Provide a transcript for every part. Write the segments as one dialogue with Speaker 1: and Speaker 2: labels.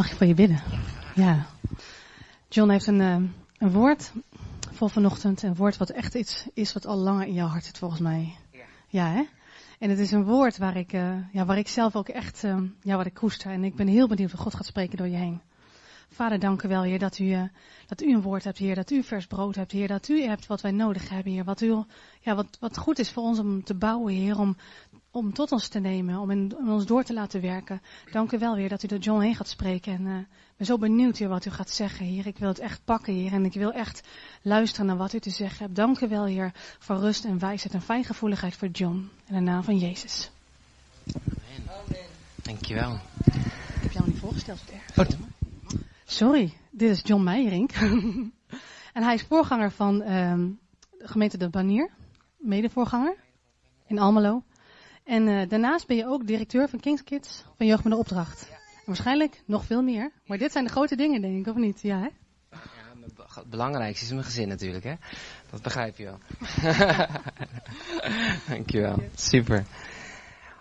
Speaker 1: Mag ik voor je bidden? Ja. John heeft een, uh, een woord voor vanochtend. Een woord wat echt iets is wat al langer in jouw hart zit, volgens mij. Ja, ja hè? En het is een woord waar ik, uh, ja, waar ik zelf ook echt, uh, ja, wat ik koester. En ik ben heel benieuwd wat God gaat spreken door je heen. Vader, dank u wel, Heer, dat u, uh, dat u een woord hebt, Heer, dat u vers brood hebt, Heer, dat u hebt wat wij nodig hebben, Heer. Wat, u, ja, wat, wat goed is voor ons om te bouwen, Heer, om, om tot ons te nemen, om, in, om ons door te laten werken. Dank u wel, Heer, dat u door John heen gaat spreken. En uh, ben zo benieuwd, Heer, wat u gaat zeggen, Heer. Ik wil het echt pakken, Heer, en ik wil echt luisteren naar wat u te zeggen hebt. Dank u wel, Heer, voor rust en wijsheid en fijngevoeligheid voor John. In de naam van Jezus.
Speaker 2: Amen. Dankjewel.
Speaker 1: Ik heb jou niet voorgesteld, het erg. Sorry, dit is John Meijering. en hij is voorganger van um, de gemeente De Banier, medevoorganger in Almelo. En uh, daarnaast ben je ook directeur van Kings Kids van Jeugd met de Opdracht. En waarschijnlijk nog veel meer. Maar dit zijn de grote dingen, denk ik, of niet? Ja, hè?
Speaker 2: Ja, het belangrijkste is mijn gezin natuurlijk, hè? Dat begrijp je wel. Dankjewel. Super.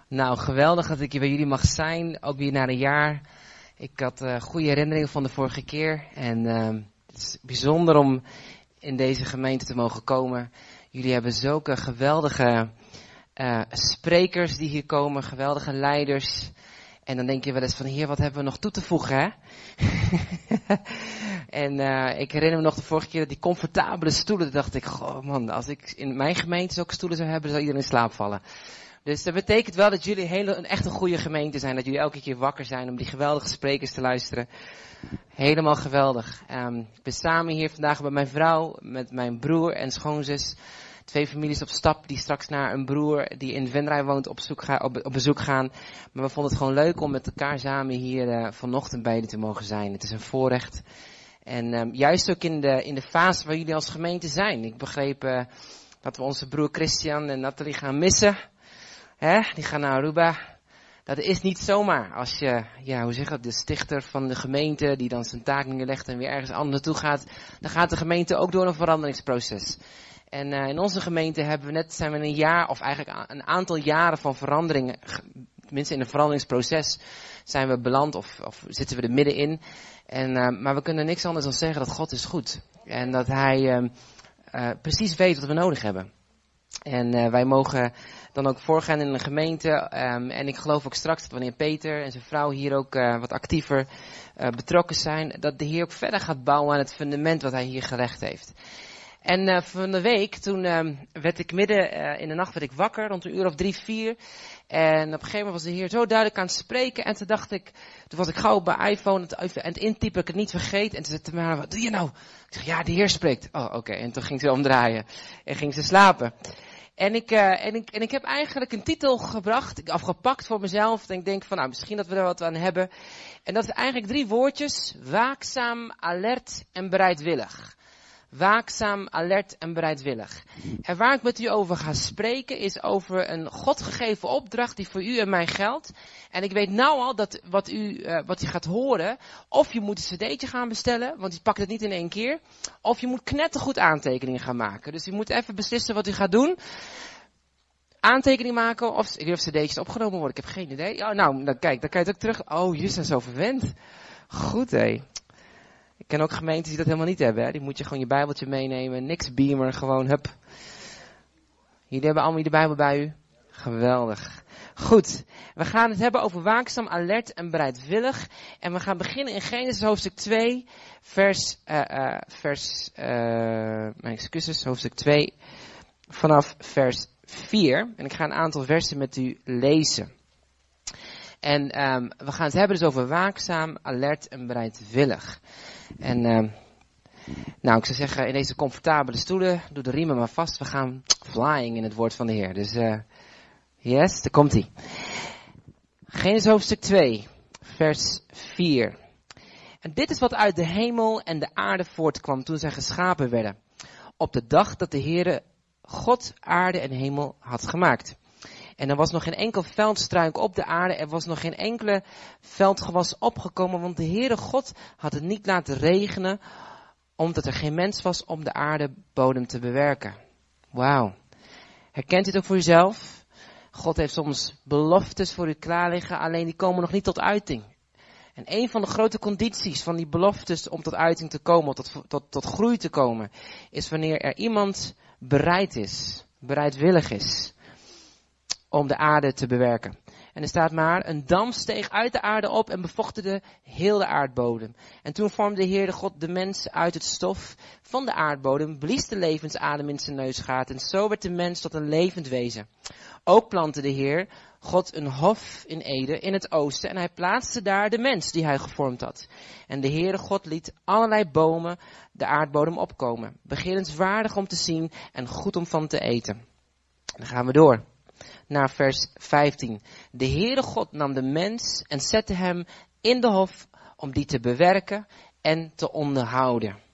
Speaker 2: Nou, geweldig dat ik hier bij jullie mag zijn. Ook weer na een jaar. Ik had uh, goede herinneringen van de vorige keer. En uh, het is bijzonder om in deze gemeente te mogen komen. Jullie hebben zulke geweldige uh, sprekers die hier komen, geweldige leiders. En dan denk je wel eens van, hier, wat hebben we nog toe te voegen, hè? en uh, ik herinner me nog de vorige keer dat die comfortabele stoelen, dacht ik, goh man, als ik in mijn gemeente zulke stoelen zou hebben, zou iedereen in slaap vallen. Dus dat betekent wel dat jullie hele, een echt een goede gemeente zijn. Dat jullie elke keer wakker zijn om die geweldige sprekers te luisteren. Helemaal geweldig. Um, ik ben samen hier vandaag bij mijn vrouw, met mijn broer en schoonzus. Twee families op stap die straks naar een broer die in Venray woont op, op, bezoek gaan. Maar we vonden het gewoon leuk om met elkaar samen hier uh, vanochtend bij jullie te mogen zijn. Het is een voorrecht. En um, juist ook in de, in de fase waar jullie als gemeente zijn. Ik begreep uh, dat we onze broer Christian en Nathalie gaan missen. Hè? Die gaan naar Aruba. Dat is niet zomaar als je, ja, hoe zeg het, de stichter van de gemeente die dan zijn taak neerlegt en weer ergens anders naartoe gaat. Dan gaat de gemeente ook door een veranderingsproces. En uh, in onze gemeente hebben we net, zijn we een jaar, of eigenlijk een aantal jaren van veranderingen, tenminste in een veranderingsproces, zijn we beland of, of zitten we er middenin. En, uh, maar we kunnen niks anders dan zeggen dat God is goed. En dat Hij uh, precies weet wat we nodig hebben. En uh, wij mogen dan ook voorgaan in een gemeente. Um, en ik geloof ook straks dat wanneer Peter en zijn vrouw hier ook uh, wat actiever uh, betrokken zijn, dat de Heer ook verder gaat bouwen aan het fundament wat hij hier gelegd heeft. En van de week, toen uh, werd ik midden in de nacht werd ik wakker, rond een uur of drie, vier. En op een gegeven moment was de Heer zo duidelijk aan het spreken. En toen dacht ik, toen was ik gauw bij iPhone en het intypen, ik het niet vergeten. En toen zei Tamara, wat doe je nou? Ik zeg, ja, de Heer spreekt. Oh, oké. En toen ging ze omdraaien en ging ze slapen. En ik, uh, en, ik, en ik heb eigenlijk een titel gebracht, afgepakt voor mezelf. En ik denk van, nou, misschien dat we er wat aan hebben. En dat is eigenlijk drie woordjes. Waakzaam, alert en bereidwillig. Waakzaam, alert en bereidwillig. En waar ik met u over ga spreken is over een Godgegeven opdracht die voor u en mij geldt. En ik weet nou al dat wat u, uh, wat u gaat horen, of je moet een cd'tje gaan bestellen, want je pakt het niet in één keer. Of je moet knettergoed aantekeningen gaan maken. Dus u moet even beslissen wat u gaat doen. Aantekening maken, of, ik weet of cd'tjes opgenomen worden, ik heb geen idee. Oh, nou, dan kijk, dan kan je het ook terug. Oh, jullie zijn zo verwend. Goed hé. Ken ook gemeentes die dat helemaal niet hebben. Hè? Die moet je gewoon je Bijbeltje meenemen. Niks beamer, gewoon hup. Jullie hebben allemaal de Bijbel bij u. Geweldig. Goed, we gaan het hebben over waakzaam, alert en bereidwillig. En we gaan beginnen in Genesis hoofdstuk 2, vers, uh, uh, vers, uh, mijn excuses, hoofdstuk 2, vanaf vers 4. En ik ga een aantal versen met u lezen. En um, we gaan het hebben dus over waakzaam, alert en bereidwillig. En uh, nou, ik zou zeggen, in deze comfortabele stoelen, doe de riemen maar vast. We gaan flying in het woord van de Heer. Dus uh, yes, daar komt hij. Genesis hoofdstuk 2, vers 4. En dit is wat uit de hemel en de aarde voortkwam toen zij geschapen werden. Op de dag dat de Heere God aarde en hemel had gemaakt. En er was nog geen enkel veldstruik op de aarde. Er was nog geen enkele veldgewas opgekomen. Want de Heere God had het niet laten regenen. Omdat er geen mens was om de aardebodem te bewerken. Wauw. Herkent u het ook voor uzelf? God heeft soms beloftes voor u klaar liggen. Alleen die komen nog niet tot uiting. En een van de grote condities van die beloftes om tot uiting te komen, tot, tot, tot groei te komen, is wanneer er iemand bereid is, bereidwillig is, om de aarde te bewerken. En er staat maar, een dam steeg uit de aarde op en bevochtigde heel de aardbodem. En toen vormde de Heerde God de mens uit het stof van de aardbodem, blies de levensadem in zijn neusgaat en zo werd de mens tot een levend wezen. Ook plantte de Heer God een hof in Ede in het oosten en hij plaatste daar de mens die hij gevormd had. En de Heere God liet allerlei bomen de aardbodem opkomen, begeerenswaardig om te zien en goed om van te eten. Dan gaan we door naar vers 15. De Heere God nam de mens en zette hem in de hof om die te bewerken en te onderhouden.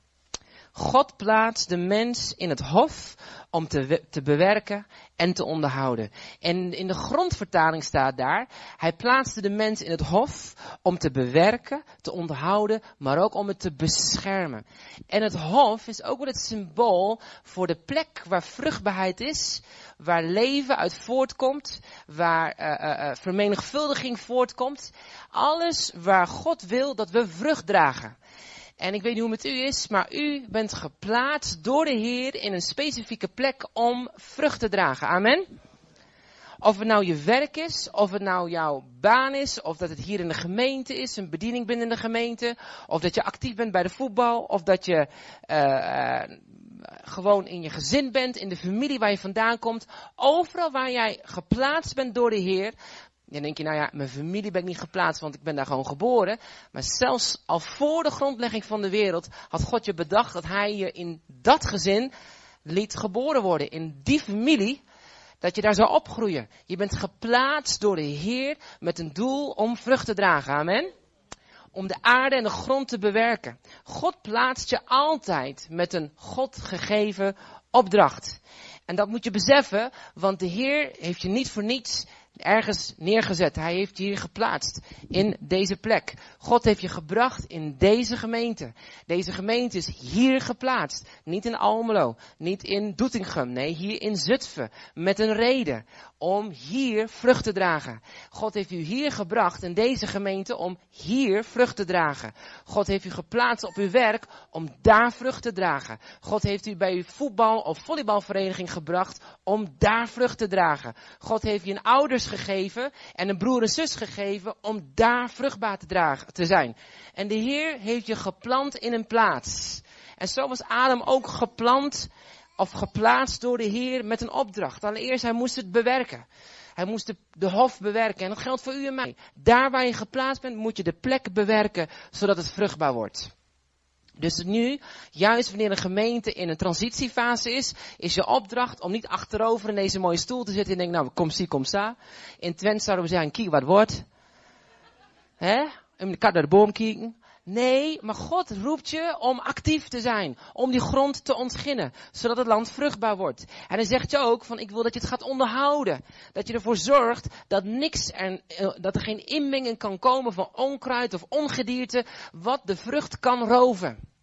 Speaker 2: God plaatst de mens in het hof om te, te bewerken en te onderhouden. En in de grondvertaling staat daar, hij plaatste de mens in het hof om te bewerken, te onderhouden, maar ook om het te beschermen. En het hof is ook wel het symbool voor de plek waar vruchtbaarheid is, waar leven uit voortkomt, waar uh, uh, vermenigvuldiging voortkomt. Alles waar God wil dat we vrucht dragen. En ik weet niet hoe het met u is, maar u bent geplaatst door de Heer in een specifieke plek om vrucht te dragen. Amen. Of het nou je werk is, of het nou jouw baan is, of dat het hier in de gemeente is, een bediening binnen de gemeente, of dat je actief bent bij de voetbal, of dat je uh, gewoon in je gezin bent, in de familie waar je vandaan komt. Overal waar jij geplaatst bent door de Heer, dan denk je, nou ja, mijn familie ben ik niet geplaatst, want ik ben daar gewoon geboren. Maar zelfs al voor de grondlegging van de wereld had God je bedacht dat hij je in dat gezin liet geboren worden. In die familie, dat je daar zou opgroeien. Je bent geplaatst door de Heer met een doel om vrucht te dragen. Amen. Om de aarde en de grond te bewerken. God plaatst je altijd met een God gegeven opdracht. En dat moet je beseffen, want de Heer heeft je niet voor niets ergens neergezet. Hij heeft je hier geplaatst in deze plek. God heeft je gebracht in deze gemeente. Deze gemeente is hier geplaatst. Niet in Almelo, niet in Doetinchem, nee, hier in Zutphen. Met een reden om hier vrucht te dragen. God heeft u hier gebracht in deze gemeente om hier vrucht te dragen. God heeft u geplaatst op uw werk om daar vrucht te dragen. God heeft u bij uw voetbal- of volleybalvereniging gebracht om daar vrucht te dragen. God heeft je een ouders gegeven en een broer en zus gegeven om daar vruchtbaar te, dragen, te zijn. En de Heer heeft je geplant in een plaats. En zo was Adam ook geplant of geplaatst door de Heer met een opdracht. Allereerst, hij moest het bewerken. Hij moest de, de, hof bewerken. En dat geldt voor u en mij. Daar waar je geplaatst bent, moet je de plek bewerken, zodat het vruchtbaar wordt. Dus nu, juist wanneer een gemeente in een transitiefase is, is je opdracht om niet achterover in deze mooie stoel te zitten en denken, nou, kom zie, kom sta. In Twente zouden we zeggen, kie wat wordt. Hè? In de kat naar de boom kijken. Nee, maar God roept je om actief te zijn. Om die grond te ontginnen. Zodat het land vruchtbaar wordt. En hij zegt je ook van ik wil dat je het gaat onderhouden. Dat je ervoor zorgt dat niks er, eh, dat er geen inmenging kan komen van onkruid of ongedierte. Wat de vrucht kan roven.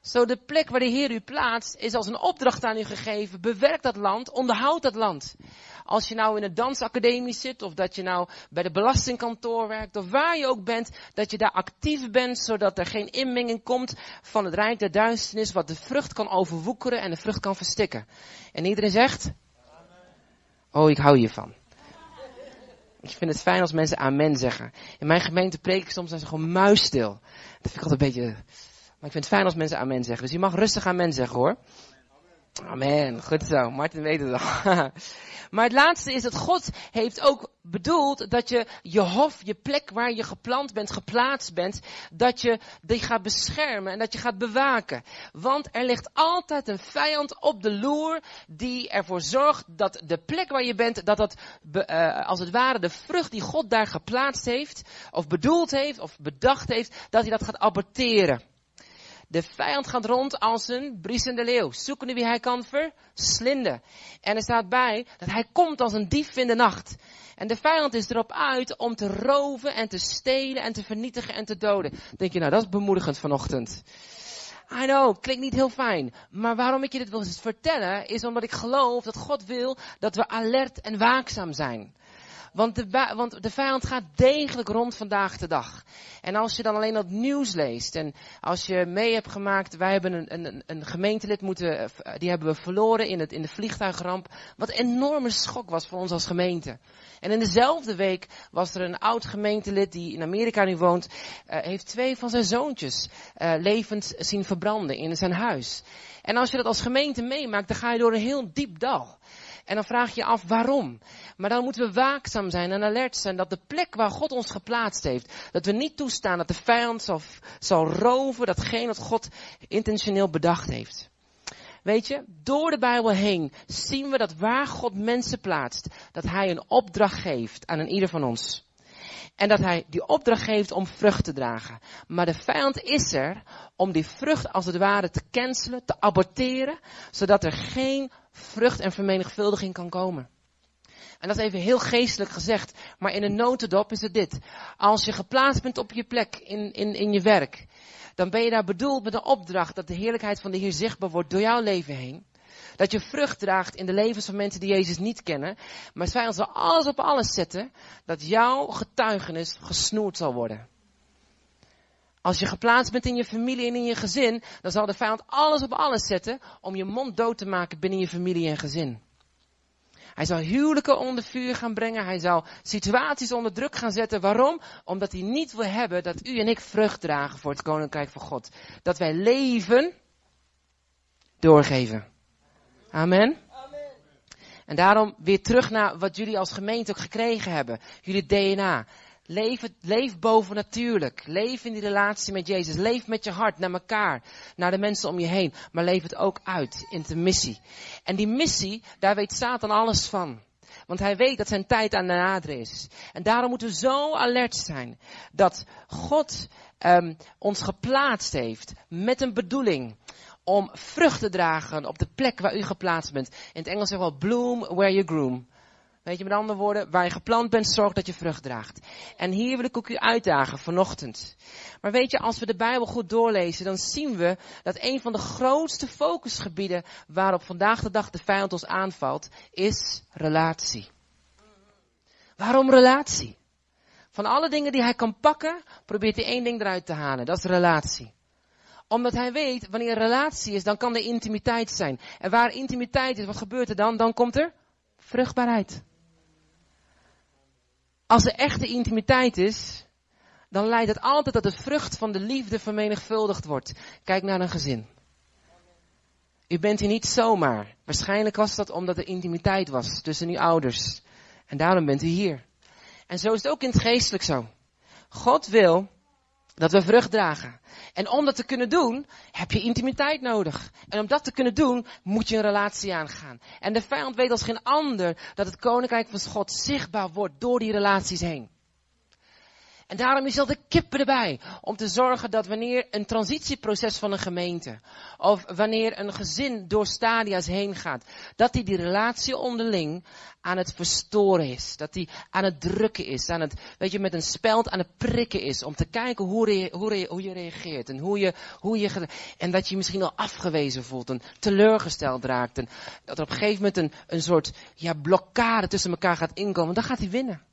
Speaker 2: Zo de plek waar de Heer u plaatst is als een opdracht aan u gegeven. Bewerk dat land, onderhoud dat land. Als je nou in een dansacademie zit, of dat je nou bij de belastingkantoor werkt, of waar je ook bent, dat je daar actief bent, zodat er geen inmenging komt van het rijk der duisternis, wat de vrucht kan overwoekeren en de vrucht kan verstikken. En iedereen zegt, oh ik hou hiervan. Ik vind het fijn als mensen amen zeggen. In mijn gemeente preek ik soms zijn ze gewoon muisstil. Dat vind ik altijd een beetje, maar ik vind het fijn als mensen amen zeggen. Dus je mag rustig amen zeggen hoor. Amen. Goed zo. Martin weet het al. maar het laatste is dat God heeft ook bedoeld dat je je hof, je plek waar je geplant bent, geplaatst bent, dat je die gaat beschermen en dat je gaat bewaken. Want er ligt altijd een vijand op de loer die ervoor zorgt dat de plek waar je bent, dat dat uh, als het ware de vrucht die God daar geplaatst heeft, of bedoeld heeft, of bedacht heeft, dat hij dat gaat aborteren. De vijand gaat rond als een briesende leeuw, zoekende wie hij kan verslinden. En er staat bij dat hij komt als een dief in de nacht. En de vijand is erop uit om te roven en te stelen en te vernietigen en te doden. Denk je, nou dat is bemoedigend vanochtend. I know, klinkt niet heel fijn. Maar waarom ik je dit wil vertellen, is omdat ik geloof dat God wil dat we alert en waakzaam zijn. Want de, want de vijand gaat degelijk rond vandaag de dag. En als je dan alleen dat nieuws leest en als je mee hebt gemaakt, wij hebben een, een, een gemeentelid moeten, eh, die hebben we verloren in, het, in de vliegtuigramp. Wat een enorme schok was voor ons als gemeente. En in dezelfde week was er een oud gemeentelid die in Amerika nu woont, uh, heeft twee van zijn zoontjes levend zien verbranden in zijn huis. En als je dat als gemeente meemaakt, dan ga je door een heel diep dal. En dan vraag je je af waarom. Maar dan moeten we waakzaam zijn en alert zijn dat de plek waar God ons geplaatst heeft, dat we niet toestaan dat de vijand zal, zal roven datgene wat God intentioneel bedacht heeft. Weet je, door de Bijbel heen zien we dat waar God mensen plaatst, dat Hij een opdracht geeft aan een ieder van ons. En dat hij die opdracht geeft om vrucht te dragen. Maar de vijand is er om die vrucht als het ware te cancelen, te aborteren, zodat er geen vrucht en vermenigvuldiging kan komen. En dat is even heel geestelijk gezegd, maar in een notendop is het dit. Als je geplaatst bent op je plek in, in, in je werk, dan ben je daar bedoeld met de opdracht dat de heerlijkheid van de Heer zichtbaar wordt door jouw leven heen. Dat je vrucht draagt in de levens van mensen die Jezus niet kennen. Maar feit dat alles op alles zetten, dat jouw getuigenis gesnoerd zal worden. Als je geplaatst bent in je familie en in je gezin, dan zal de vijand alles op alles zetten om je mond dood te maken binnen je familie en gezin. Hij zal huwelijken onder vuur gaan brengen. Hij zal situaties onder druk gaan zetten. Waarom? Omdat hij niet wil hebben dat u en ik vrucht dragen voor het koninkrijk van God. Dat wij leven doorgeven. Amen. En daarom weer terug naar wat jullie als gemeente ook gekregen hebben. Jullie DNA. Leef, leef boven natuurlijk. Leef in die relatie met Jezus. Leef met je hart naar elkaar, naar de mensen om je heen. Maar leef het ook uit in de missie. En die missie, daar weet Satan alles van. Want hij weet dat zijn tijd aan de nader is. En daarom moeten we zo alert zijn dat God um, ons geplaatst heeft met een bedoeling om vrucht te dragen op de plek waar u geplaatst bent. In het Engels zeggen we bloom where you groom. Weet je, met andere woorden, waar je geplant bent, zorg dat je vrucht draagt. En hier wil ik ook u uitdagen vanochtend. Maar weet je, als we de Bijbel goed doorlezen, dan zien we dat een van de grootste focusgebieden waarop vandaag de dag de vijand ons aanvalt, is relatie. Waarom relatie? Van alle dingen die hij kan pakken, probeert hij één ding eruit te halen. Dat is relatie omdat hij weet, wanneer relatie is, dan kan er intimiteit zijn. En waar intimiteit is, wat gebeurt er dan? Dan komt er vruchtbaarheid. Als er echte intimiteit is, dan leidt het altijd dat de vrucht van de liefde vermenigvuldigd wordt. Kijk naar een gezin. U bent hier niet zomaar. Waarschijnlijk was dat omdat er intimiteit was tussen uw ouders. En daarom bent u hier. En zo is het ook in het geestelijk zo. God wil dat we vrucht dragen. En om dat te kunnen doen, heb je intimiteit nodig. En om dat te kunnen doen, moet je een relatie aangaan. En de vijand weet als geen ander dat het koninkrijk van God zichtbaar wordt door die relaties heen. En daarom is al de kippen erbij. Om te zorgen dat wanneer een transitieproces van een gemeente. Of wanneer een gezin door stadia's heen gaat. Dat die die relatie onderling aan het verstoren is. Dat die aan het drukken is. Aan het, weet je, met een speld aan het prikken is. Om te kijken hoe, hoe, hoe je reageert. En hoe je, hoe je, en dat je je misschien al afgewezen voelt. En teleurgesteld raakt. En dat er op een gegeven moment een, een soort, ja, blokkade tussen elkaar gaat inkomen. Dan gaat hij winnen.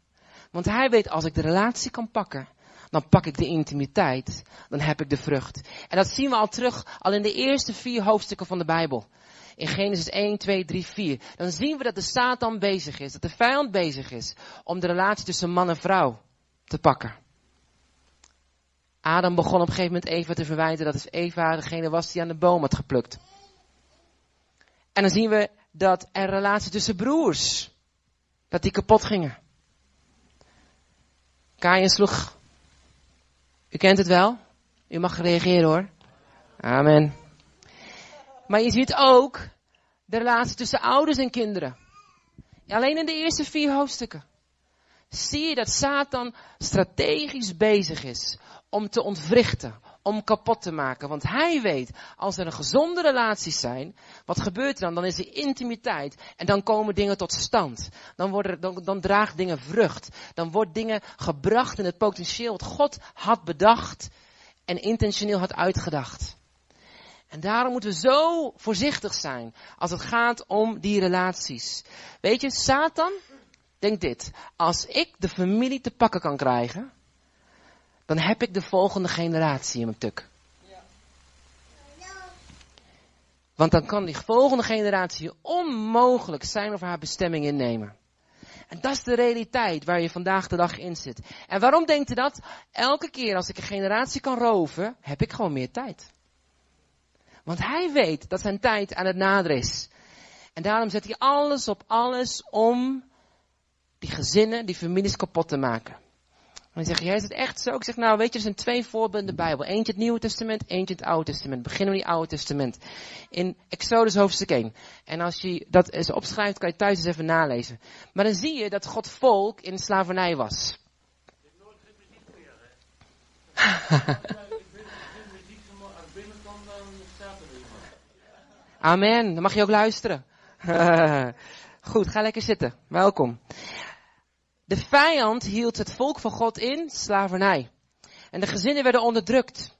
Speaker 2: Want hij weet, als ik de relatie kan pakken, dan pak ik de intimiteit, dan heb ik de vrucht. En dat zien we al terug, al in de eerste vier hoofdstukken van de Bijbel. In Genesis 1, 2, 3, 4. Dan zien we dat de Satan bezig is, dat de vijand bezig is om de relatie tussen man en vrouw te pakken. Adam begon op een gegeven moment Eva te verwijten dat Eva degene was die aan de boom had geplukt. En dan zien we dat er relatie tussen broers, dat die kapot gingen. Kain sloeg. U kent het wel. U mag reageren hoor. Amen. Maar je ziet ook de relatie tussen ouders en kinderen. Alleen in de eerste vier hoofdstukken. Zie je dat Satan strategisch bezig is om te ontwrichten, om kapot te maken. Want hij weet, als er een gezonde relaties zijn, wat gebeurt er dan? Dan is er intimiteit en dan komen dingen tot stand. Dan, worden, dan, dan draagt dingen vrucht. Dan wordt dingen gebracht in het potentieel wat God had bedacht en intentioneel had uitgedacht. En daarom moeten we zo voorzichtig zijn als het gaat om die relaties. Weet je, Satan, denk dit. Als ik de familie te pakken kan krijgen, dan heb ik de volgende generatie in mijn tuk. Want dan kan die volgende generatie onmogelijk zijn of haar bestemming innemen. En dat is de realiteit waar je vandaag de dag in zit. En waarom denkt u dat? Elke keer als ik een generatie kan roven, heb ik gewoon meer tijd. Want hij weet dat zijn tijd aan het naderen is. En daarom zet hij alles op alles om die gezinnen, die families kapot te maken. En dan zeg je, jij is het echt zo? Ik zeg, nou weet je, er zijn twee voorbeelden in de Bijbel. Eentje het Nieuwe Testament, eentje het Oude Testament. Beginnen we die Oude Testament. In Exodus hoofdstuk 1. En als je dat eens opschrijft, kan je thuis eens even nalezen. Maar dan zie je dat God volk in slavernij was. Amen, dan mag je ook luisteren. Goed, ga lekker zitten. Welkom. De vijand hield het volk van God in slavernij. En de gezinnen werden onderdrukt.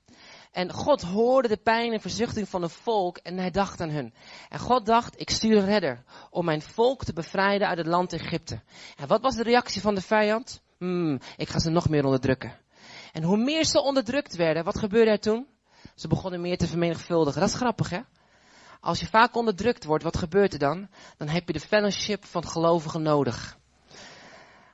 Speaker 2: En God hoorde de pijn en verzuchting van het volk en hij dacht aan hun. En God dacht, ik stuur een redder om mijn volk te bevrijden uit het land Egypte. En wat was de reactie van de vijand? Hmm, ik ga ze nog meer onderdrukken. En hoe meer ze onderdrukt werden, wat gebeurde er toen? Ze begonnen meer te vermenigvuldigen. Dat is grappig, hè? Als je vaak onderdrukt wordt, wat gebeurt er dan? Dan heb je de fellowship van gelovigen nodig.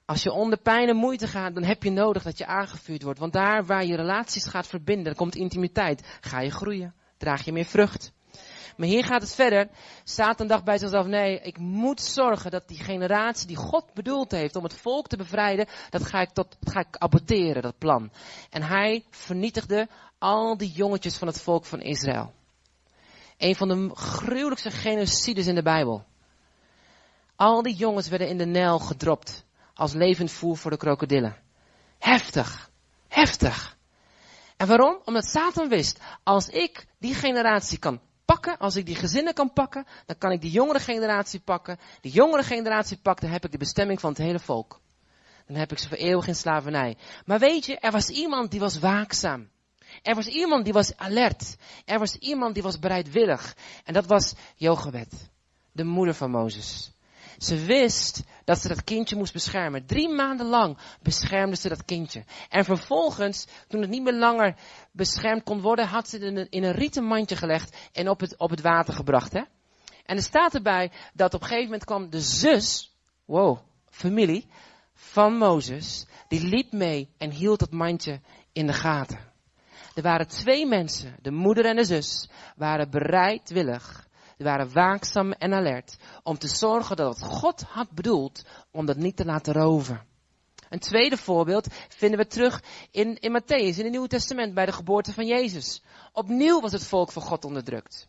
Speaker 2: Als je onder pijn en moeite gaat, dan heb je nodig dat je aangevuurd wordt. Want daar waar je relaties gaat verbinden, dan komt intimiteit. Ga je groeien, draag je meer vrucht. Maar hier gaat het verder. Satan dacht bij zichzelf, nee, ik moet zorgen dat die generatie die God bedoeld heeft om het volk te bevrijden, dat ga ik, tot, dat ga ik aborteren, dat plan. En hij vernietigde al die jongetjes van het volk van Israël. Een van de gruwelijkste genocides in de Bijbel. Al die jongens werden in de Nijl gedropt als levend voer voor de krokodillen. Heftig. Heftig. En waarom? Omdat Satan wist, als ik die generatie kan pakken, als ik die gezinnen kan pakken, dan kan ik die jongere generatie pakken. Die jongere generatie pakken, dan heb ik de bestemming van het hele volk. Dan heb ik ze voor eeuwig in slavernij. Maar weet je, er was iemand die was waakzaam. Er was iemand die was alert. Er was iemand die was bereidwillig. En dat was Jochebed, de moeder van Mozes. Ze wist dat ze dat kindje moest beschermen. Drie maanden lang beschermde ze dat kindje. En vervolgens, toen het niet meer langer beschermd kon worden, had ze het in een, rieten mandje gelegd en op het, op het water gebracht. Hè? En er staat erbij dat op een gegeven moment kwam de zus, wow, familie, van Mozes, die liep mee en hield dat mandje in de gaten. Er waren twee mensen, de moeder en de zus, waren bereidwillig die waren waakzaam en alert om te zorgen dat wat God had bedoeld om dat niet te laten roven. Een tweede voorbeeld vinden we terug in, in Matthäus, in het Nieuwe Testament, bij de geboorte van Jezus. Opnieuw was het volk van God onderdrukt.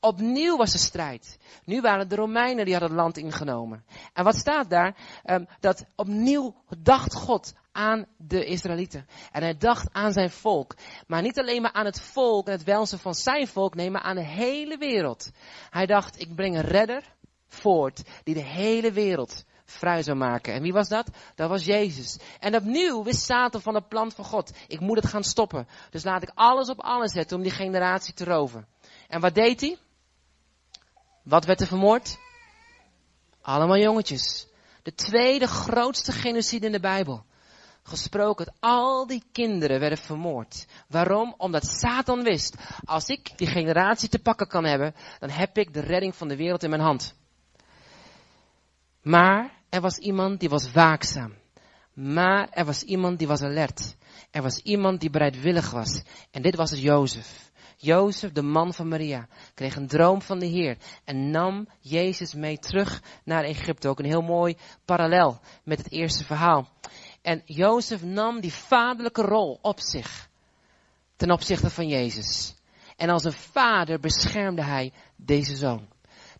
Speaker 2: Opnieuw was er strijd. Nu waren de Romeinen die hadden het land ingenomen. En wat staat daar? Um, dat opnieuw dacht God aan de Israëlieten. En hij dacht aan zijn volk. Maar niet alleen maar aan het volk en het welzijn van zijn volk, nee, maar aan de hele wereld. Hij dacht, ik breng een redder voort die de hele wereld vrij zou maken. En wie was dat? Dat was Jezus. En opnieuw wist Satan van het plan van God. Ik moet het gaan stoppen. Dus laat ik alles op alles zetten om die generatie te roven. En wat deed hij? Wat werd er vermoord? Allemaal jongetjes. De tweede grootste genocide in de Bijbel. Gesproken, al die kinderen werden vermoord. Waarom? Omdat Satan wist, als ik die generatie te pakken kan hebben, dan heb ik de redding van de wereld in mijn hand. Maar er was iemand die was waakzaam. Maar er was iemand die was alert. Er was iemand die bereidwillig was. En dit was het Jozef. Jozef, de man van Maria, kreeg een droom van de Heer en nam Jezus mee terug naar Egypte. Ook een heel mooi parallel met het eerste verhaal. En Jozef nam die vaderlijke rol op zich ten opzichte van Jezus. En als een vader beschermde hij deze zoon,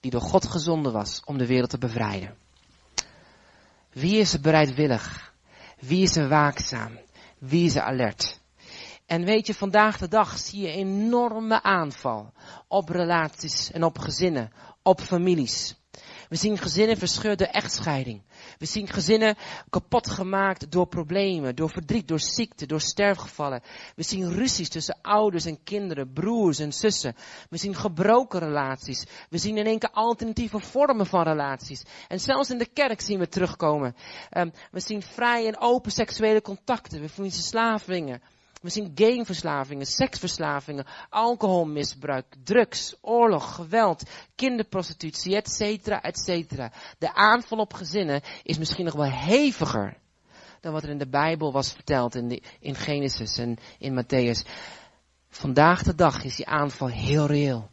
Speaker 2: die door God gezonden was om de wereld te bevrijden. Wie is er bereidwillig? Wie is er waakzaam? Wie is er alert? En weet je, vandaag de dag zie je enorme aanval op relaties en op gezinnen, op families. We zien gezinnen verscheurd door echtscheiding. We zien gezinnen kapot gemaakt door problemen, door verdriet, door ziekte, door sterfgevallen. We zien ruzies tussen ouders en kinderen, broers en zussen. We zien gebroken relaties. We zien in één keer alternatieve vormen van relaties. En zelfs in de kerk zien we terugkomen. Um, we zien vrij en open seksuele contacten. We zien verslavingen. Zien gameverslavingen, seksverslavingen, alcoholmisbruik, drugs, oorlog, geweld, kinderprostitutie, et cetera, et cetera. De aanval op gezinnen is misschien nog wel heviger dan wat er in de Bijbel was verteld in, in Genesis en in Matthäus. Vandaag de dag is die aanval heel reëel.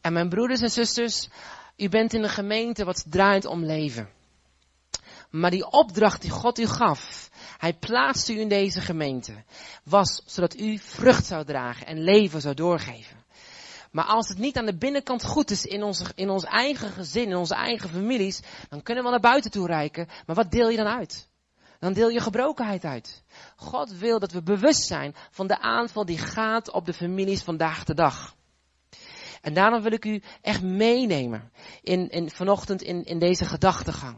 Speaker 2: En mijn broeders en zusters, u bent in een gemeente wat draait om leven. Maar die opdracht die God u gaf, hij plaatste u in deze gemeente, was zodat u vrucht zou dragen en leven zou doorgeven. Maar als het niet aan de binnenkant goed is in, onze, in ons eigen gezin, in onze eigen families, dan kunnen we naar buiten toe reiken. Maar wat deel je dan uit? Dan deel je gebrokenheid uit. God wil dat we bewust zijn van de aanval die gaat op de families vandaag de dag. En daarom wil ik u echt meenemen in, in, vanochtend in, in deze gedachtegang.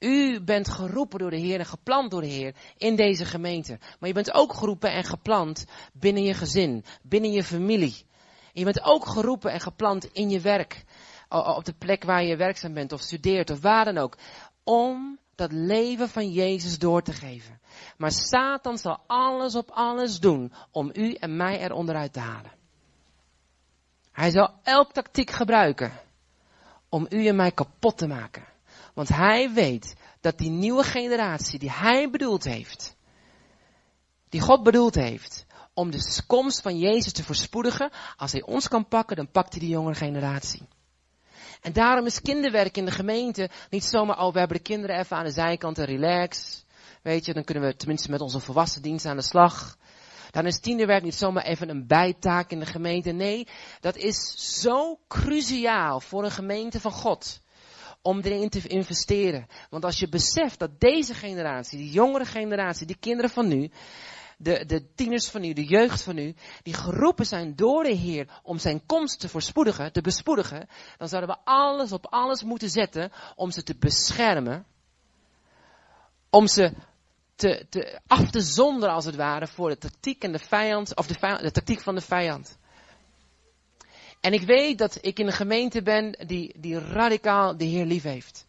Speaker 2: U bent geroepen door de Heer en geplant door de Heer in deze gemeente. Maar je bent ook geroepen en geplant binnen je gezin, binnen je familie. je bent ook geroepen en geplant in je werk. Op de plek waar je werkzaam bent of studeert of waar dan ook. Om dat leven van Jezus door te geven. Maar Satan zal alles op alles doen om u en mij er onderuit te halen. Hij zal elk tactiek gebruiken om u en mij kapot te maken. Want hij weet dat die nieuwe generatie die hij bedoeld heeft, die God bedoeld heeft, om de komst van Jezus te verspoedigen, als hij ons kan pakken, dan pakt hij die jongere generatie. En daarom is kinderwerk in de gemeente niet zomaar, oh, we hebben de kinderen even aan de zijkant en relax. Weet je, dan kunnen we tenminste met onze volwassen dienst aan de slag. Dan is tienerwerk niet zomaar even een bijtaak in de gemeente. Nee, dat is zo cruciaal voor een gemeente van God om erin te investeren. Want als je beseft dat deze generatie, die jongere generatie, die kinderen van nu, de, de tieners van nu, de jeugd van nu, die geroepen zijn door de Heer om zijn komst te verspoedigen, te bespoedigen, dan zouden we alles op alles moeten zetten om ze te beschermen, om ze te, te, af te zonderen als het ware voor de tactiek en de vijand, of de, de tactiek van de vijand. En ik weet dat ik in een gemeente ben die, die radicaal de Heer lief heeft.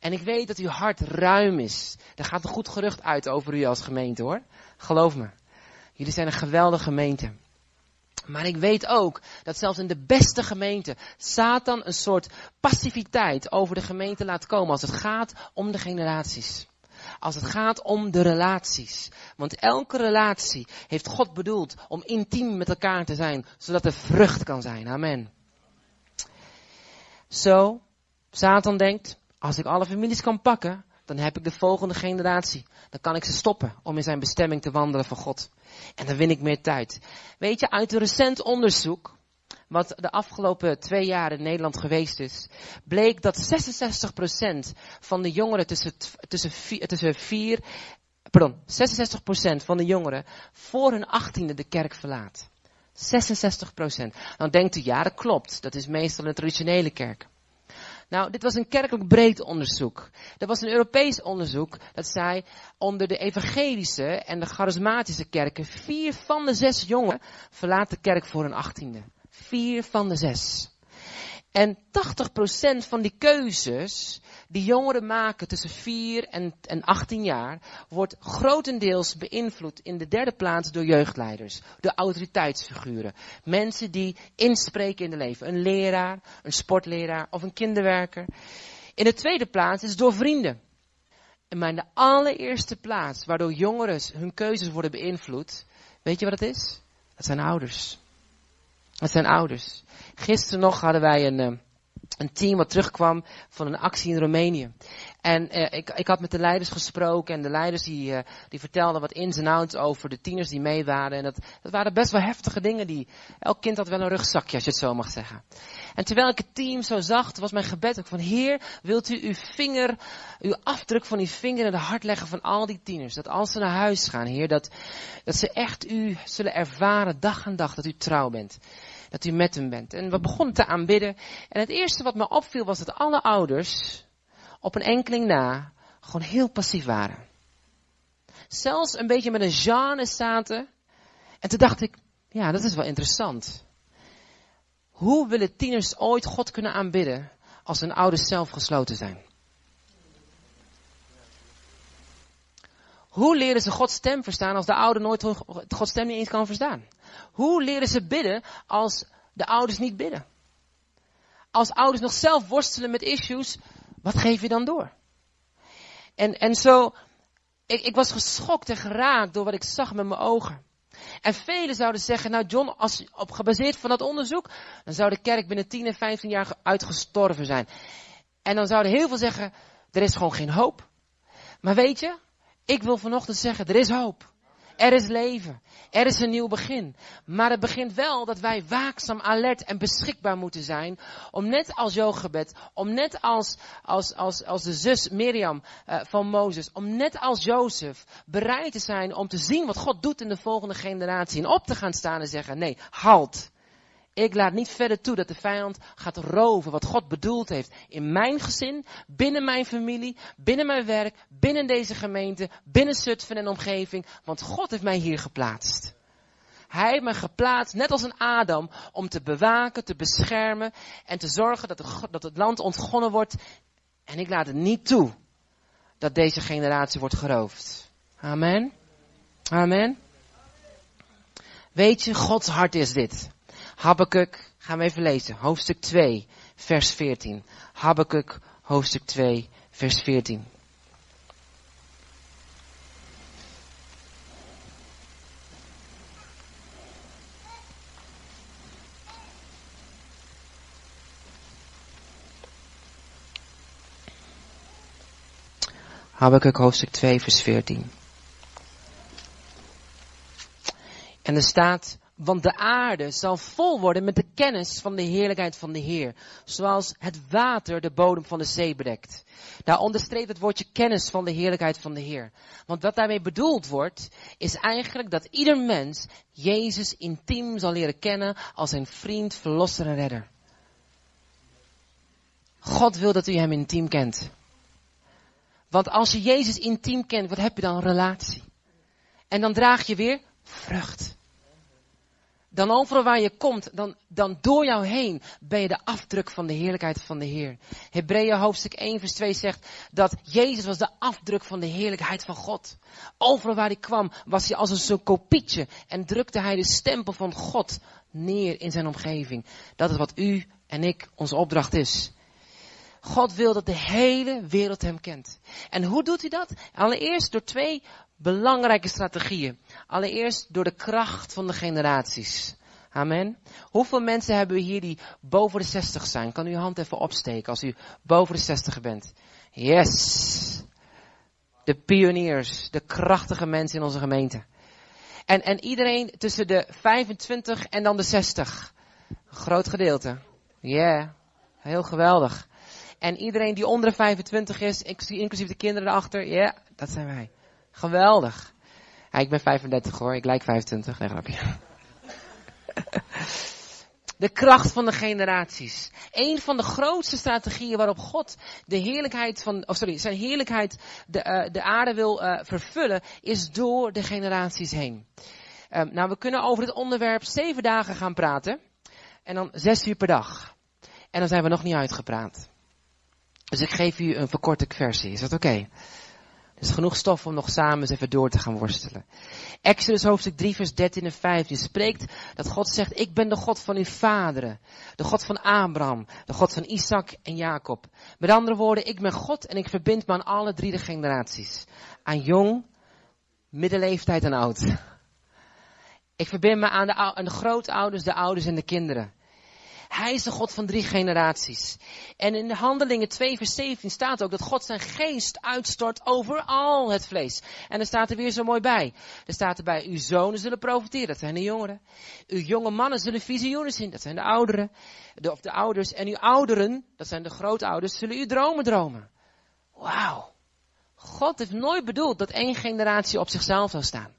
Speaker 2: En ik weet dat uw hart ruim is. Er gaat een goed gerucht uit over u als gemeente hoor. Geloof me. Jullie zijn een geweldige gemeente. Maar ik weet ook dat zelfs in de beste gemeente Satan een soort passiviteit over de gemeente laat komen als het gaat om de generaties als het gaat om de relaties. Want elke relatie heeft God bedoeld om intiem met elkaar te zijn, zodat er vrucht kan zijn. Amen. Zo, Satan denkt, als ik alle families kan pakken, dan heb ik de volgende generatie. Dan kan ik ze stoppen om in zijn bestemming te wandelen van God. En dan win ik meer tijd. Weet je, uit een recent onderzoek wat de afgelopen twee jaar in Nederland geweest is, bleek dat 66% van de jongeren tussen, tussen, vier, tussen vier, pardon, 66% van de jongeren voor hun achttiende de kerk verlaat. 66%. Dan denkt u, ja dat klopt, dat is meestal een traditionele kerk. Nou, dit was een kerkelijk breed onderzoek. Dat was een Europees onderzoek dat zei onder de evangelische en de charismatische kerken, vier van de zes jongeren verlaten de kerk voor hun achttiende. Vier van de zes. En 80% van die keuzes die jongeren maken tussen 4 en, en 18 jaar, wordt grotendeels beïnvloed in de derde plaats door jeugdleiders, door autoriteitsfiguren. Mensen die inspreken in het leven. Een leraar, een sportleraar of een kinderwerker. In de tweede plaats is door vrienden. Maar in de allereerste plaats waardoor jongeren hun keuzes worden beïnvloed, weet je wat het is? Dat zijn ouders. Dat zijn ouders. Gisteren nog hadden wij een, eh, een team wat terugkwam van een actie in Roemenië. En eh, ik, ik had met de leiders gesproken en de leiders die, eh, die vertelden wat ins en outs over de tieners die mee waren. En dat, dat waren best wel heftige dingen. Die, elk kind had wel een rugzakje, als je het zo mag zeggen. En terwijl ik het team zo zag, was mijn gebed ook van Heer, wilt u uw vinger, uw afdruk van uw vinger in de hart leggen van al die tieners. Dat als ze naar huis gaan, Heer, dat, dat ze echt u zullen ervaren dag aan dag dat u trouw bent. Dat u met hem bent. En we begonnen te aanbidden. En het eerste wat me opviel was dat alle ouders op een enkeling na gewoon heel passief waren. Zelfs een beetje met een genre zaten. En toen dacht ik, ja, dat is wel interessant. Hoe willen tieners ooit God kunnen aanbidden als hun ouders zelf gesloten zijn? Hoe leren ze Gods stem verstaan als de ouder nooit Gods stem niet eens kan verstaan? Hoe leren ze bidden als de ouders niet bidden? Als ouders nog zelf worstelen met issues, wat geef je dan door? En, en zo, ik, ik was geschokt en geraakt door wat ik zag met mijn ogen. En velen zouden zeggen, nou John, als, op gebaseerd van dat onderzoek, dan zou de kerk binnen 10 en 15 jaar uitgestorven zijn. En dan zouden heel veel zeggen, er is gewoon geen hoop. Maar weet je, ik wil vanochtend zeggen, er is hoop. Er is leven. Er is een nieuw begin. Maar het begint wel dat wij waakzaam, alert en beschikbaar moeten zijn. Om net als Jochebed, om net als, als, als, als de zus Mirjam uh, van Mozes, om net als Jozef bereid te zijn om te zien wat God doet in de volgende generatie. En op te gaan staan en zeggen, nee, halt. Ik laat niet verder toe dat de vijand gaat roven wat God bedoeld heeft in mijn gezin, binnen mijn familie, binnen mijn werk, binnen deze gemeente, binnen Zutphen en omgeving, want God heeft mij hier geplaatst. Hij heeft me geplaatst, net als een Adam, om te bewaken, te beschermen en te zorgen dat, dat het land ontgonnen wordt. En ik laat het niet toe dat deze generatie wordt geroofd. Amen. Amen. Weet je, Gods hart is dit. Habakkuk, gaan we even lezen. Hoofdstuk 2, vers 14. Habakkuk, hoofdstuk 2, vers 14. Habakkuk hoofdstuk 2 vers 14. En er staat, want de aarde zal vol worden met de kennis van de heerlijkheid van de Heer. Zoals het water de bodem van de zee bedekt. Daar onderstreept het woordje kennis van de heerlijkheid van de Heer. Want wat daarmee bedoeld wordt, is eigenlijk dat ieder mens Jezus intiem zal leren kennen als zijn vriend, verlosser en redder. God wil dat u hem intiem kent. Want als je Jezus intiem kent, wat heb je dan? Een relatie. En dan draag je weer vrucht dan overal waar je komt, dan, dan door jou heen ben je de afdruk van de heerlijkheid van de Heer. Hebreeën hoofdstuk 1 vers 2 zegt dat Jezus was de afdruk van de heerlijkheid van God. Overal waar hij kwam was hij als een soort kopietje en drukte hij de stempel van God neer in zijn omgeving. Dat is wat u en ik onze opdracht is. God wil dat de hele wereld hem kent. En hoe doet hij dat? Allereerst door twee belangrijke strategieën. Allereerst door de kracht van de generaties. Amen. Hoeveel mensen hebben we hier die boven de 60 zijn? Kan u uw hand even opsteken als u boven de 60 bent? Yes. De pioniers, de krachtige mensen in onze gemeente. En, en iedereen tussen de 25 en dan de 60. Een groot gedeelte. Ja, yeah. heel geweldig. En iedereen die onder de 25 is, inclusief de kinderen erachter, ja, dat zijn wij. Geweldig. Ja, ik ben 35 hoor, ik lijk 25. Nee, grapje. De kracht van de generaties. Een van de grootste strategieën waarop God de heerlijkheid van, oh sorry, zijn heerlijkheid de, uh, de aarde wil uh, vervullen, is door de generaties heen. Um, nou, we kunnen over dit onderwerp zeven dagen gaan praten. En dan zes uur per dag. En dan zijn we nog niet uitgepraat. Dus ik geef u een verkorte versie. Is dat oké? Is genoeg stof om nog samen eens even door te gaan worstelen. Exodus hoofdstuk 3 vers 13 en 15 spreekt dat God zegt, ik ben de God van uw vaderen. De God van Abraham. De God van Isaac en Jacob. Met andere woorden, ik ben God en ik verbind me aan alle drie de generaties. Aan jong, middenleeftijd en oud. Ik verbind me aan de, aan de grootouders, de ouders en de kinderen. Hij is de God van drie generaties. En in de Handelingen 2 vers 17 staat ook dat God zijn geest uitstort over al het vlees. En er staat er weer zo mooi bij. Er staat erbij, uw zonen zullen profiteren, dat zijn de jongeren. Uw jonge mannen zullen visioenen zien, dat zijn de ouderen. De, of de ouders. En uw ouderen, dat zijn de grootouders, zullen uw dromen dromen. Wauw. God heeft nooit bedoeld dat één generatie op zichzelf zou staan.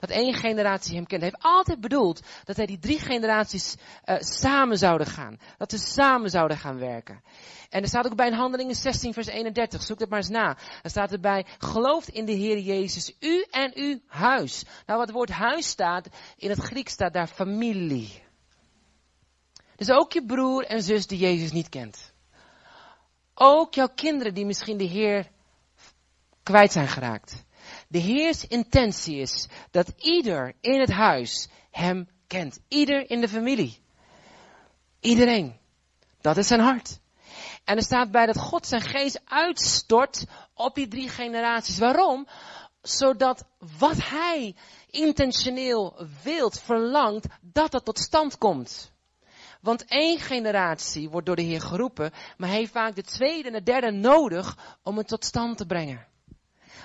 Speaker 2: Dat één generatie hem kent. Hij heeft altijd bedoeld dat hij die drie generaties uh, samen zouden gaan. Dat ze samen zouden gaan werken. En er staat ook bij in Handelingen 16 vers 31, zoek dat maar eens na. Er staat erbij, gelooft in de Heer Jezus, u en uw huis. Nou, wat het woord huis staat, in het Grieks staat daar familie. Dus ook je broer en zus die Jezus niet kent. Ook jouw kinderen die misschien de Heer kwijt zijn geraakt. De Heers intentie is dat ieder in het huis hem kent. Ieder in de familie. Iedereen. Dat is zijn hart. En er staat bij dat God zijn geest uitstort op die drie generaties. Waarom? Zodat wat hij intentioneel wilt, verlangt, dat dat tot stand komt. Want één generatie wordt door de Heer geroepen, maar heeft vaak de tweede en de derde nodig om het tot stand te brengen.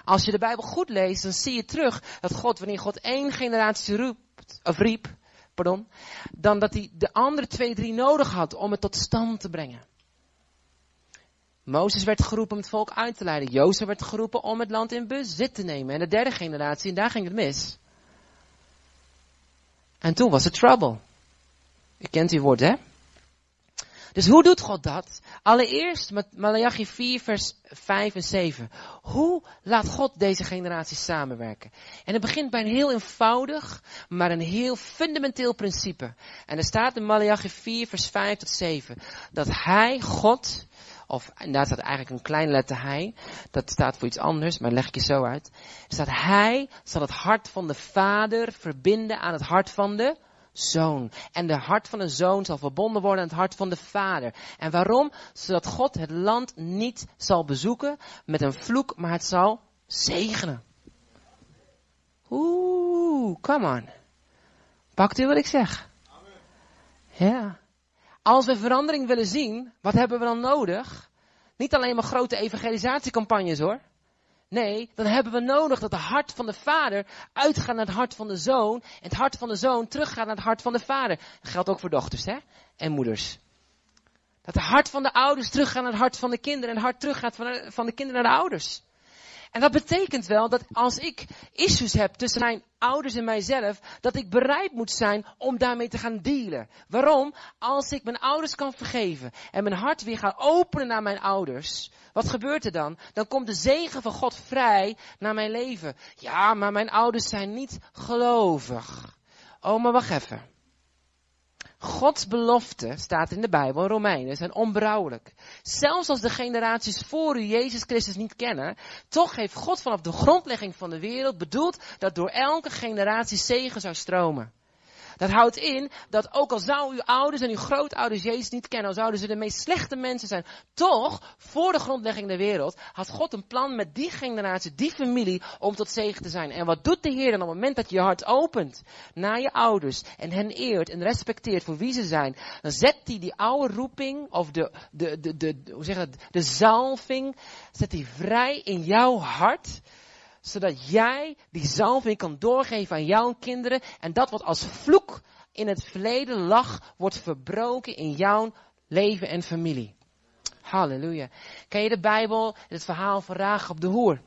Speaker 2: Als je de Bijbel goed leest, dan zie je terug dat God, wanneer God één generatie roept, of riep, pardon, dan dat hij de andere twee, drie nodig had om het tot stand te brengen. Mozes werd geroepen om het volk uit te leiden. Jozef werd geroepen om het land in bezit te nemen. En de derde generatie, en daar ging het mis. En toen was het trouble. Je kent die woord, hè? Dus hoe doet God dat? Allereerst met Malachi 4 vers 5 en 7. Hoe laat God deze generatie samenwerken? En het begint bij een heel eenvoudig, maar een heel fundamenteel principe. En er staat in Malachi 4 vers 5 tot 7. Dat Hij, God, of daar staat eigenlijk een klein letter hij. Dat staat voor iets anders, maar leg ik je zo uit. Er staat hij zal het hart van de vader verbinden aan het hart van de zoon. En de hart van de zoon zal verbonden worden aan het hart van de vader. En waarom? Zodat God het land niet zal bezoeken met een vloek, maar het zal zegenen. Oeh, come on. Pakt u wat ik zeg? Ja. Als we verandering willen zien, wat hebben we dan nodig? Niet alleen maar grote evangelisatiecampagnes hoor. Nee, dan hebben we nodig dat de hart van de vader uitgaat naar het hart van de zoon. En het hart van de zoon teruggaat naar het hart van de vader. Dat geldt ook voor dochters hè? en moeders. Dat het hart van de ouders teruggaat naar het hart van de kinderen. En het hart teruggaat van de kinderen naar de ouders. En dat betekent wel dat als ik issues heb tussen mijn ouders en mijzelf, dat ik bereid moet zijn om daarmee te gaan dealen. Waarom? Als ik mijn ouders kan vergeven en mijn hart weer ga openen naar mijn ouders, wat gebeurt er dan? Dan komt de zegen van God vrij naar mijn leven. Ja, maar mijn ouders zijn niet gelovig. Oh, maar wacht even. Gods beloften, staat in de Bijbel, Romeinen, zijn onbrouwelijk. Zelfs als de generaties voor u Jezus Christus niet kennen, toch heeft God vanaf de grondlegging van de wereld bedoeld dat door elke generatie zegen zou stromen. Dat houdt in dat ook al zou uw ouders en uw grootouders Jezus niet kennen, al zouden ze de meest slechte mensen zijn, toch, voor de grondlegging der wereld, had God een plan met die generatie, die familie, om tot zegen te zijn. En wat doet de Heer dan op het moment dat je je hart opent naar je ouders en hen eert en respecteert voor wie ze zijn, dan zet hij die oude roeping, of de, de, de, de, hoe zeg het, de zalving, zet hij vrij in jouw hart zodat jij die zalving kan doorgeven aan jouw kinderen. En dat wat als vloek in het verleden lag, wordt verbroken in jouw leven en familie. Halleluja. Ken je de Bijbel, het verhaal van op de Hoer?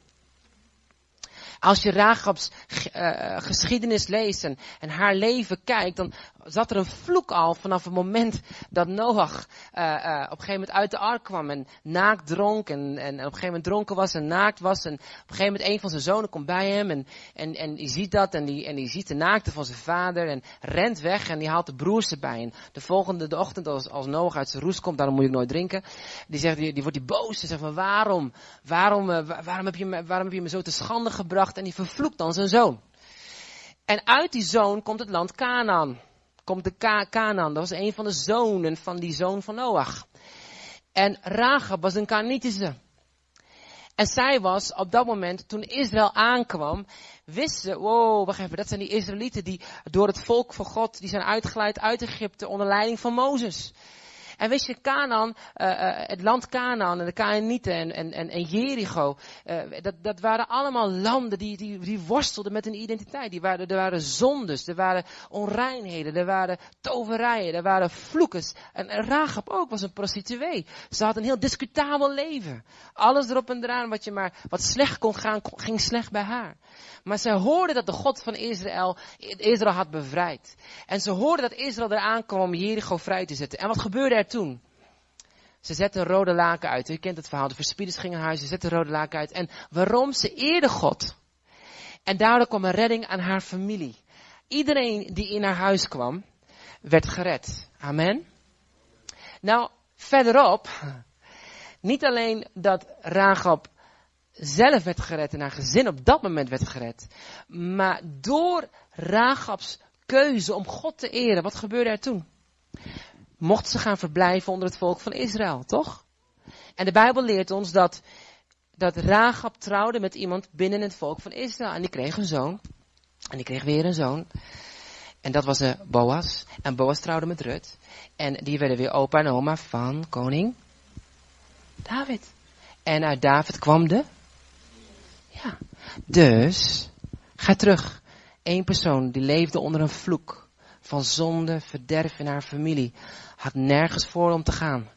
Speaker 2: Als je Rachab's uh, geschiedenis leest en, en, haar leven kijkt, dan zat er een vloek al vanaf het moment dat Noach uh, uh, op een gegeven moment uit de ark kwam en naakt dronk en, en op een gegeven moment dronken was en naakt was. En op een gegeven moment een van zijn zonen komt bij hem en, en, en die ziet dat en die, en die ziet de naakte van zijn vader en rent weg en die haalt de broers erbij. En de volgende de ochtend als, als Noach uit zijn roes komt, daarom moet ik nooit drinken, die, zegt, die, die wordt die boos en zegt van waarom, waarom, waarom, heb je me, waarom heb je me zo te schande gebracht en die vervloekt dan zijn zoon. En uit die zoon komt het land Canaan komt de Ka Canaan. Dat was een van de zonen van die zoon van Noach. En Rahab was een Kanitische. En zij was op dat moment, toen Israël aankwam, wisten, wow, wacht even, dat zijn die Israëlieten die door het volk van God, die zijn uitgeleid uit Egypte onder leiding van Mozes. En wist je, Canaan, uh, uh, het land Canaan en de Canaanieten en, en, en, Jericho, uh, dat, dat waren allemaal landen die, die, die worstelden met hun identiteit. Die waren, er waren zondes, er waren onreinheden, er waren toverijen, er waren vloekers. En, en Rahab ook was een prostituee. Ze had een heel discutabel leven. Alles erop en eraan wat je maar, wat slecht kon gaan, ging slecht bij haar. Maar ze hoorden dat de God van Israël, Israël had bevrijd. En ze hoorden dat Israël eraan kwam Jericho vrij te zetten. En wat gebeurde er toen? Ze zetten rode laken uit. U kent het verhaal. De verspieders gingen naar huis. Ze zetten rode laken uit. En waarom? Ze eerde God. En daardoor kwam een redding aan haar familie. Iedereen die in haar huis kwam, werd gered. Amen. Nou, verderop, niet alleen dat Rahab zelf werd gered en haar gezin op dat moment werd gered, maar door Rahabs keuze om God te eren, wat gebeurde er toen? Mocht ze gaan verblijven onder het volk van Israël, toch? En de Bijbel leert ons dat, dat Rahab trouwde met iemand binnen het volk van Israël. En die kreeg een zoon. En die kreeg weer een zoon. En dat was uh, Boas. En Boas trouwde met Rut. En die werden weer opa en oma van koning David. En uit David kwam de. Ja. Dus, ga terug. Eén persoon die leefde onder een vloek van zonde, verderf in haar familie. Had nergens voor om te gaan.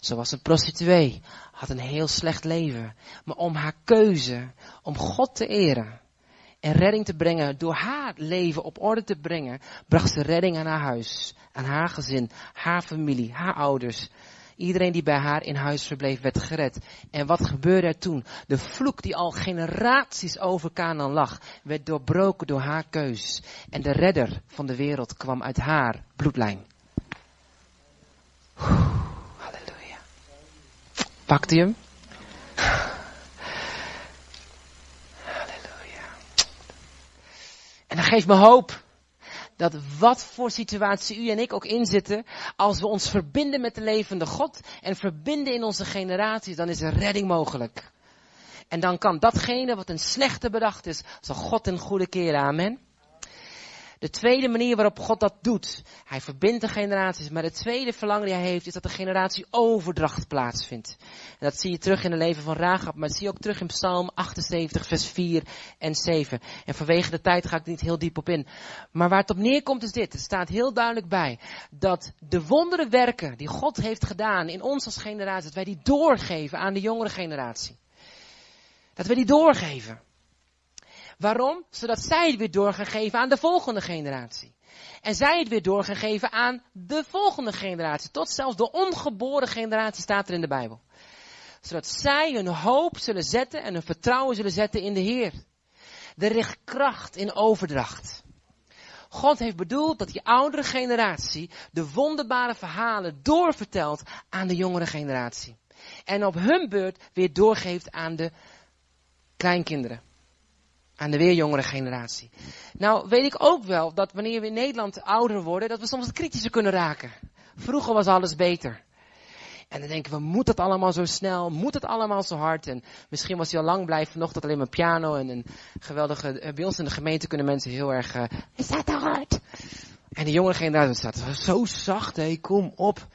Speaker 2: Ze was een prostituee, had een heel slecht leven. Maar om haar keuze, om God te eren en redding te brengen, door haar leven op orde te brengen, bracht ze redding aan haar huis, aan haar gezin, haar familie, haar ouders. Iedereen die bij haar in huis verbleef werd gered. En wat gebeurde er toen? De vloek die al generaties over Canaan lag, werd doorbroken door haar keus. En de redder van de wereld kwam uit haar bloedlijn. Halleluja. Pakt u hem? Halleluja. En dat geeft me hoop dat wat voor situatie u en ik ook inzitten, als we ons verbinden met de levende God en verbinden in onze generaties, dan is er redding mogelijk. En dan kan datgene wat een slechte bedacht is, zal God een goede keren. Amen. De tweede manier waarop God dat doet, hij verbindt de generaties, maar de tweede verlangen die hij heeft, is dat de generatie overdracht plaatsvindt. En dat zie je terug in het leven van Rahab, maar dat zie je ook terug in Psalm 78, vers 4 en 7. En vanwege de tijd ga ik niet heel diep op in. Maar waar het op neerkomt is dit, er staat heel duidelijk bij, dat de wondere werken die God heeft gedaan in ons als generatie, dat wij die doorgeven aan de jongere generatie. Dat wij die doorgeven. Waarom? Zodat zij het weer door gaan geven aan de volgende generatie. En zij het weer door gaan geven aan de volgende generatie. Tot zelfs de ongeboren generatie staat er in de Bijbel. Zodat zij hun hoop zullen zetten en hun vertrouwen zullen zetten in de Heer. Er ligt kracht in overdracht. God heeft bedoeld dat die oudere generatie de wonderbare verhalen doorvertelt aan de jongere generatie. En op hun beurt weer doorgeeft aan de kleinkinderen aan de weer jongere generatie. Nou weet ik ook wel dat wanneer we in Nederland ouder worden, dat we soms kritischer kunnen raken. Vroeger was alles beter. En dan denken we, moet het allemaal zo snel? Moet het allemaal zo hard? En misschien was hij al lang blijven nog dat alleen maar piano en een geweldige, eh, bij ons in de gemeente kunnen mensen heel erg, uh, is dat te hard? En de jongere generatie staat zo zacht, hé, kom op.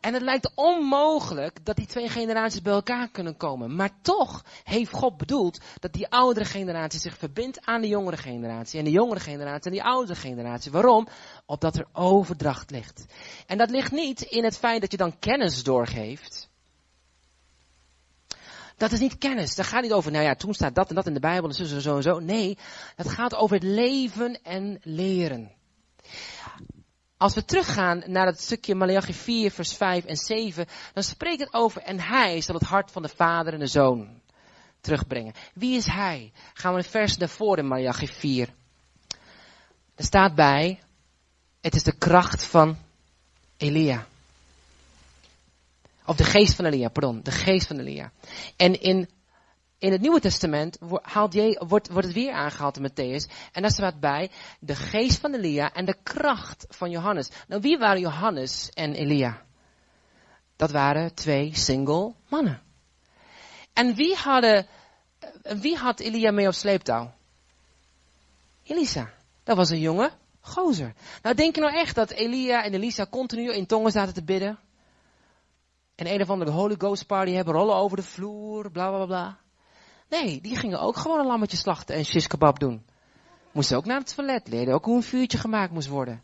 Speaker 2: En het lijkt onmogelijk dat die twee generaties bij elkaar kunnen komen. Maar toch heeft God bedoeld dat die oudere generatie zich verbindt aan de jongere generatie. En de jongere generatie en die oudere generatie. Waarom? Opdat er overdracht ligt. En dat ligt niet in het feit dat je dan kennis doorgeeft. Dat is niet kennis. Dat gaat niet over, nou ja, toen staat dat en dat in de Bijbel en zo, zo en zo. Nee, het gaat over het leven en leren. Als we teruggaan naar het stukje Malachi 4, vers 5 en 7, dan spreekt het over en hij zal het hart van de vader en de zoon terugbrengen. Wie is hij? Gaan we een vers daarvoor in Malachi 4. Er staat bij, het is de kracht van Elia. Of de geest van Elia, pardon, de geest van Elia. En in in het Nieuwe Testament wordt, wordt het weer aangehaald in Matthäus. En daar staat bij de geest van Elia en de kracht van Johannes. Nou, wie waren Johannes en Elia? Dat waren twee single mannen. En wie, hadden, wie had Elia mee op sleeptouw? Elisa. Dat was een jonge gozer. Nou, denk je nou echt dat Elia en Elisa continu in tongen zaten te bidden? En een of andere Holy Ghost party hebben, rollen over de vloer, bla bla bla. Nee, die gingen ook gewoon een lammetje slachten en shish kebab doen. Moesten ook naar het toilet, leerden ook hoe een vuurtje gemaakt moest worden.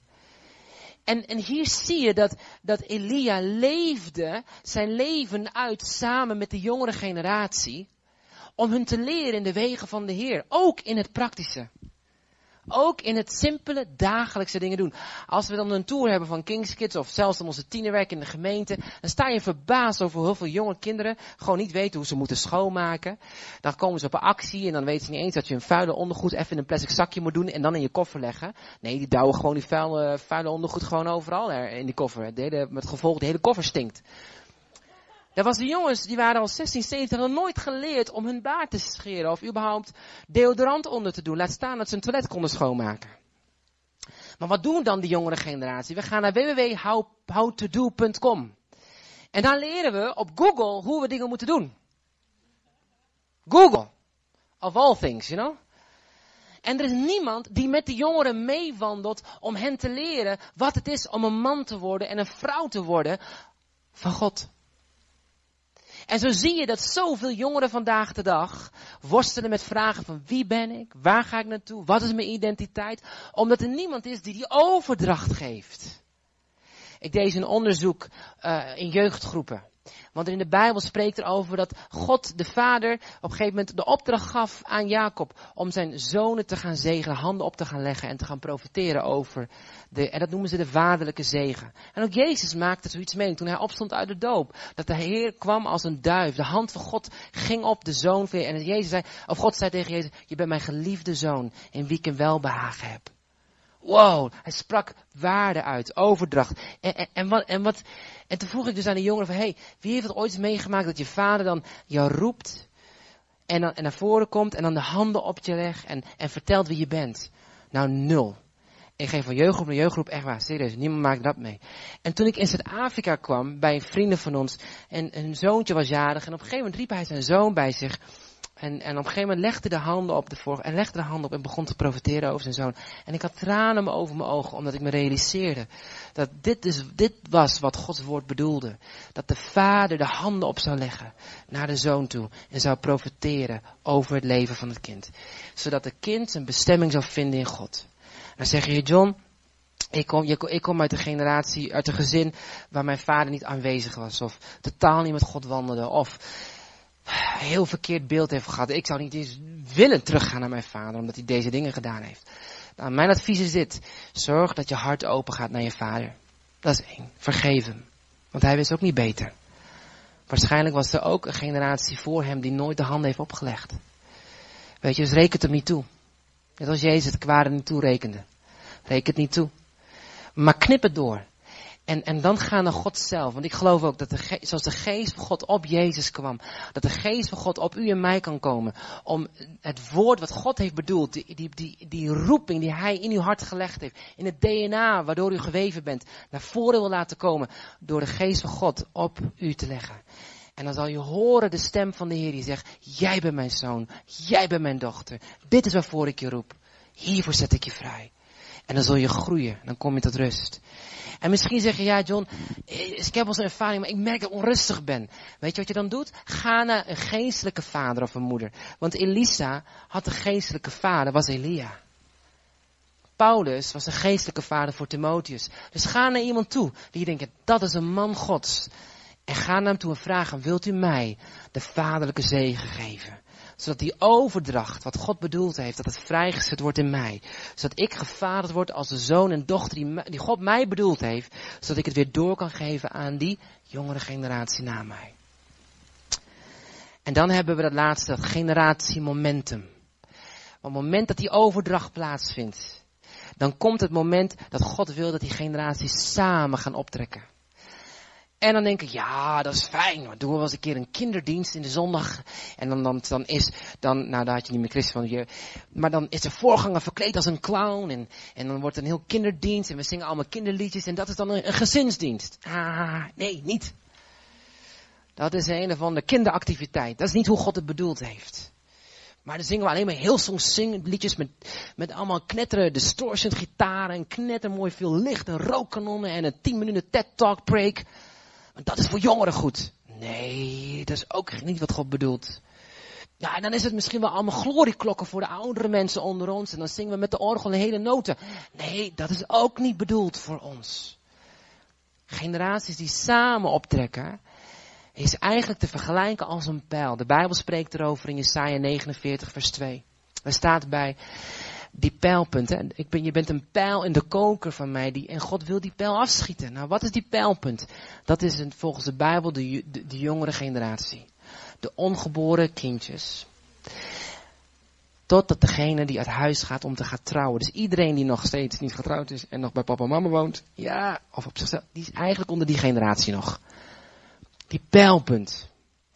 Speaker 2: En, en hier zie je dat, dat Elia leefde zijn leven uit samen met de jongere generatie. Om hun te leren in de wegen van de Heer. Ook in het praktische. Ook in het simpele dagelijkse dingen doen. Als we dan een tour hebben van King's Kids of zelfs dan onze tienerwerk in de gemeente, dan sta je verbaasd over hoeveel jonge kinderen gewoon niet weten hoe ze moeten schoonmaken. Dan komen ze op een actie en dan weten ze niet eens dat je een vuile ondergoed even in een plastic zakje moet doen en dan in je koffer leggen. Nee, die douwen gewoon die vuile, vuile ondergoed gewoon overal in die koffer. Hele, met gevolg, de hele koffer stinkt. Dat was de jongens, die waren al 16, 17, hadden nooit geleerd om hun baard te scheren of überhaupt deodorant onder te doen. Laat staan dat ze een toilet konden schoonmaken. Maar wat doen dan die jongere generatie? We gaan naar www.howtodo.com. En dan leren we op Google hoe we dingen moeten doen. Google. Of all things, you know. En er is niemand die met de jongeren meewandelt om hen te leren wat het is om een man te worden en een vrouw te worden van God. En zo zie je dat zoveel jongeren vandaag de dag worstelen met vragen van wie ben ik, waar ga ik naartoe, wat is mijn identiteit, omdat er niemand is die die overdracht geeft. Ik deed een onderzoek uh, in jeugdgroepen. Want in de Bijbel spreekt er over dat God de Vader op een gegeven moment de opdracht gaf aan Jacob om zijn zonen te gaan zegenen, handen op te gaan leggen en te gaan profiteren over de, en dat noemen ze de vaderlijke zegen. En ook Jezus maakte zoiets mee toen hij opstond uit de doop. Dat de Heer kwam als een duif. De hand van God ging op de zoon. En Jezus zei, of God zei tegen Jezus, je bent mijn geliefde zoon in wie ik een welbehagen heb. Wow, hij sprak waarde uit, overdracht. En, en, en, wat, en, wat, en toen vroeg ik dus aan de jongeren van, hey, wie heeft het ooit meegemaakt dat je vader dan jou roept en, dan, naar voren komt en dan de handen op je legt en, en vertelt wie je bent? Nou, nul. Ik ging van jeugdgroep naar jeugdgroep, echt waar, serieus, niemand maakt dat mee. En toen ik in Zuid-Afrika kwam, bij vrienden van ons, en een zoontje was jarig, en op een gegeven moment riep hij zijn zoon bij zich, en, en op een gegeven moment legde de handen op de vork en legde de handen op en begon te profiteren over zijn zoon. En ik had tranen over mijn ogen, omdat ik me realiseerde dat dit, dus, dit was wat Gods woord bedoelde. Dat de vader de handen op zou leggen naar de zoon toe en zou profiteren over het leven van het kind. Zodat het kind zijn bestemming zou vinden in God. Dan zeg je, John, ik kom, ik kom uit een generatie, uit een gezin waar mijn vader niet aanwezig was. Of totaal niet met God wandelde. Of heel verkeerd beeld heeft gehad. Ik zou niet eens willen teruggaan naar mijn vader, omdat hij deze dingen gedaan heeft. Nou, mijn advies is dit. Zorg dat je hart open gaat naar je vader. Dat is één. Vergeef hem. Want hij wist ook niet beter. Waarschijnlijk was er ook een generatie voor hem die nooit de handen heeft opgelegd. Weet je, dus reken het hem niet toe. Net als Jezus het kwade niet toerekende. Reken het niet toe. Maar knip het door. En, en dan gaan naar God zelf. Want ik geloof ook dat de zoals de geest van God op Jezus kwam, dat de geest van God op u en mij kan komen. Om het woord wat God heeft bedoeld, die, die, die, die roeping die hij in uw hart gelegd heeft, in het DNA waardoor u geweven bent, naar voren wil laten komen. Door de geest van God op u te leggen. En dan zal je horen de stem van de Heer die zegt, jij bent mijn zoon, jij bent mijn dochter. Dit is waarvoor ik je roep. Hiervoor zet ik je vrij. En dan zul je groeien, dan kom je tot rust. En misschien zeg je, ja John, ik heb wel een ervaring, maar ik merk dat ik onrustig ben. Weet je wat je dan doet? Ga naar een geestelijke vader of een moeder. Want Elisa had een geestelijke vader, was Elia. Paulus was een geestelijke vader voor Timotheus. Dus ga naar iemand toe die denkt, dat is een man gods. En ga naar hem toe en vraag hem, wilt u mij de vaderlijke zegen geven? Zodat die overdracht, wat God bedoeld heeft, dat het vrijgezet wordt in mij. Zodat ik gevaderd word als de zoon en dochter die, God mij bedoeld heeft. Zodat ik het weer door kan geven aan die jongere generatie na mij. En dan hebben we dat laatste, dat generatie momentum. Op het moment dat die overdracht plaatsvindt, dan komt het moment dat God wil dat die generaties samen gaan optrekken. En dan denk ik, ja, dat is fijn. Maar doen we wel eens een keer een kinderdienst in de zondag. En dan, dan, dan is, dan, nou daar had je niet meer Christus van je. Maar dan is de voorganger verkleed als een clown. En, en dan wordt een heel kinderdienst. En we zingen allemaal kinderliedjes. En dat is dan een, gezinsdienst. Ah, nee, niet. Dat is een of andere kinderactiviteit. Dat is niet hoe God het bedoeld heeft. Maar dan zingen we alleen maar heel soms liedjes met, met allemaal knetteren distortion gitaren en knettermooi veel licht en rookkanonnen en een 10 minuten TED Talk break. Want dat is voor jongeren goed. Nee, dat is ook niet wat God bedoelt. Ja, en dan is het misschien wel allemaal glorieklokken voor de oudere mensen onder ons. En dan zingen we met de orgel een hele noten. Nee, dat is ook niet bedoeld voor ons. Generaties die samen optrekken, is eigenlijk te vergelijken als een pijl. De Bijbel spreekt erover in Jesaja 49 vers 2. Er staat bij, die pijlpunt. Ik ben, je bent een pijl in de koker van mij die, en God wil die pijl afschieten. Nou, wat is die pijlpunt? Dat is een, volgens de Bijbel de, de, jongere generatie. De ongeboren kindjes. Totdat degene die uit huis gaat om te gaan trouwen. Dus iedereen die nog steeds niet getrouwd is en nog bij papa en mama woont. Ja, of op zichzelf. Die is eigenlijk onder die generatie nog. Die pijlpunt.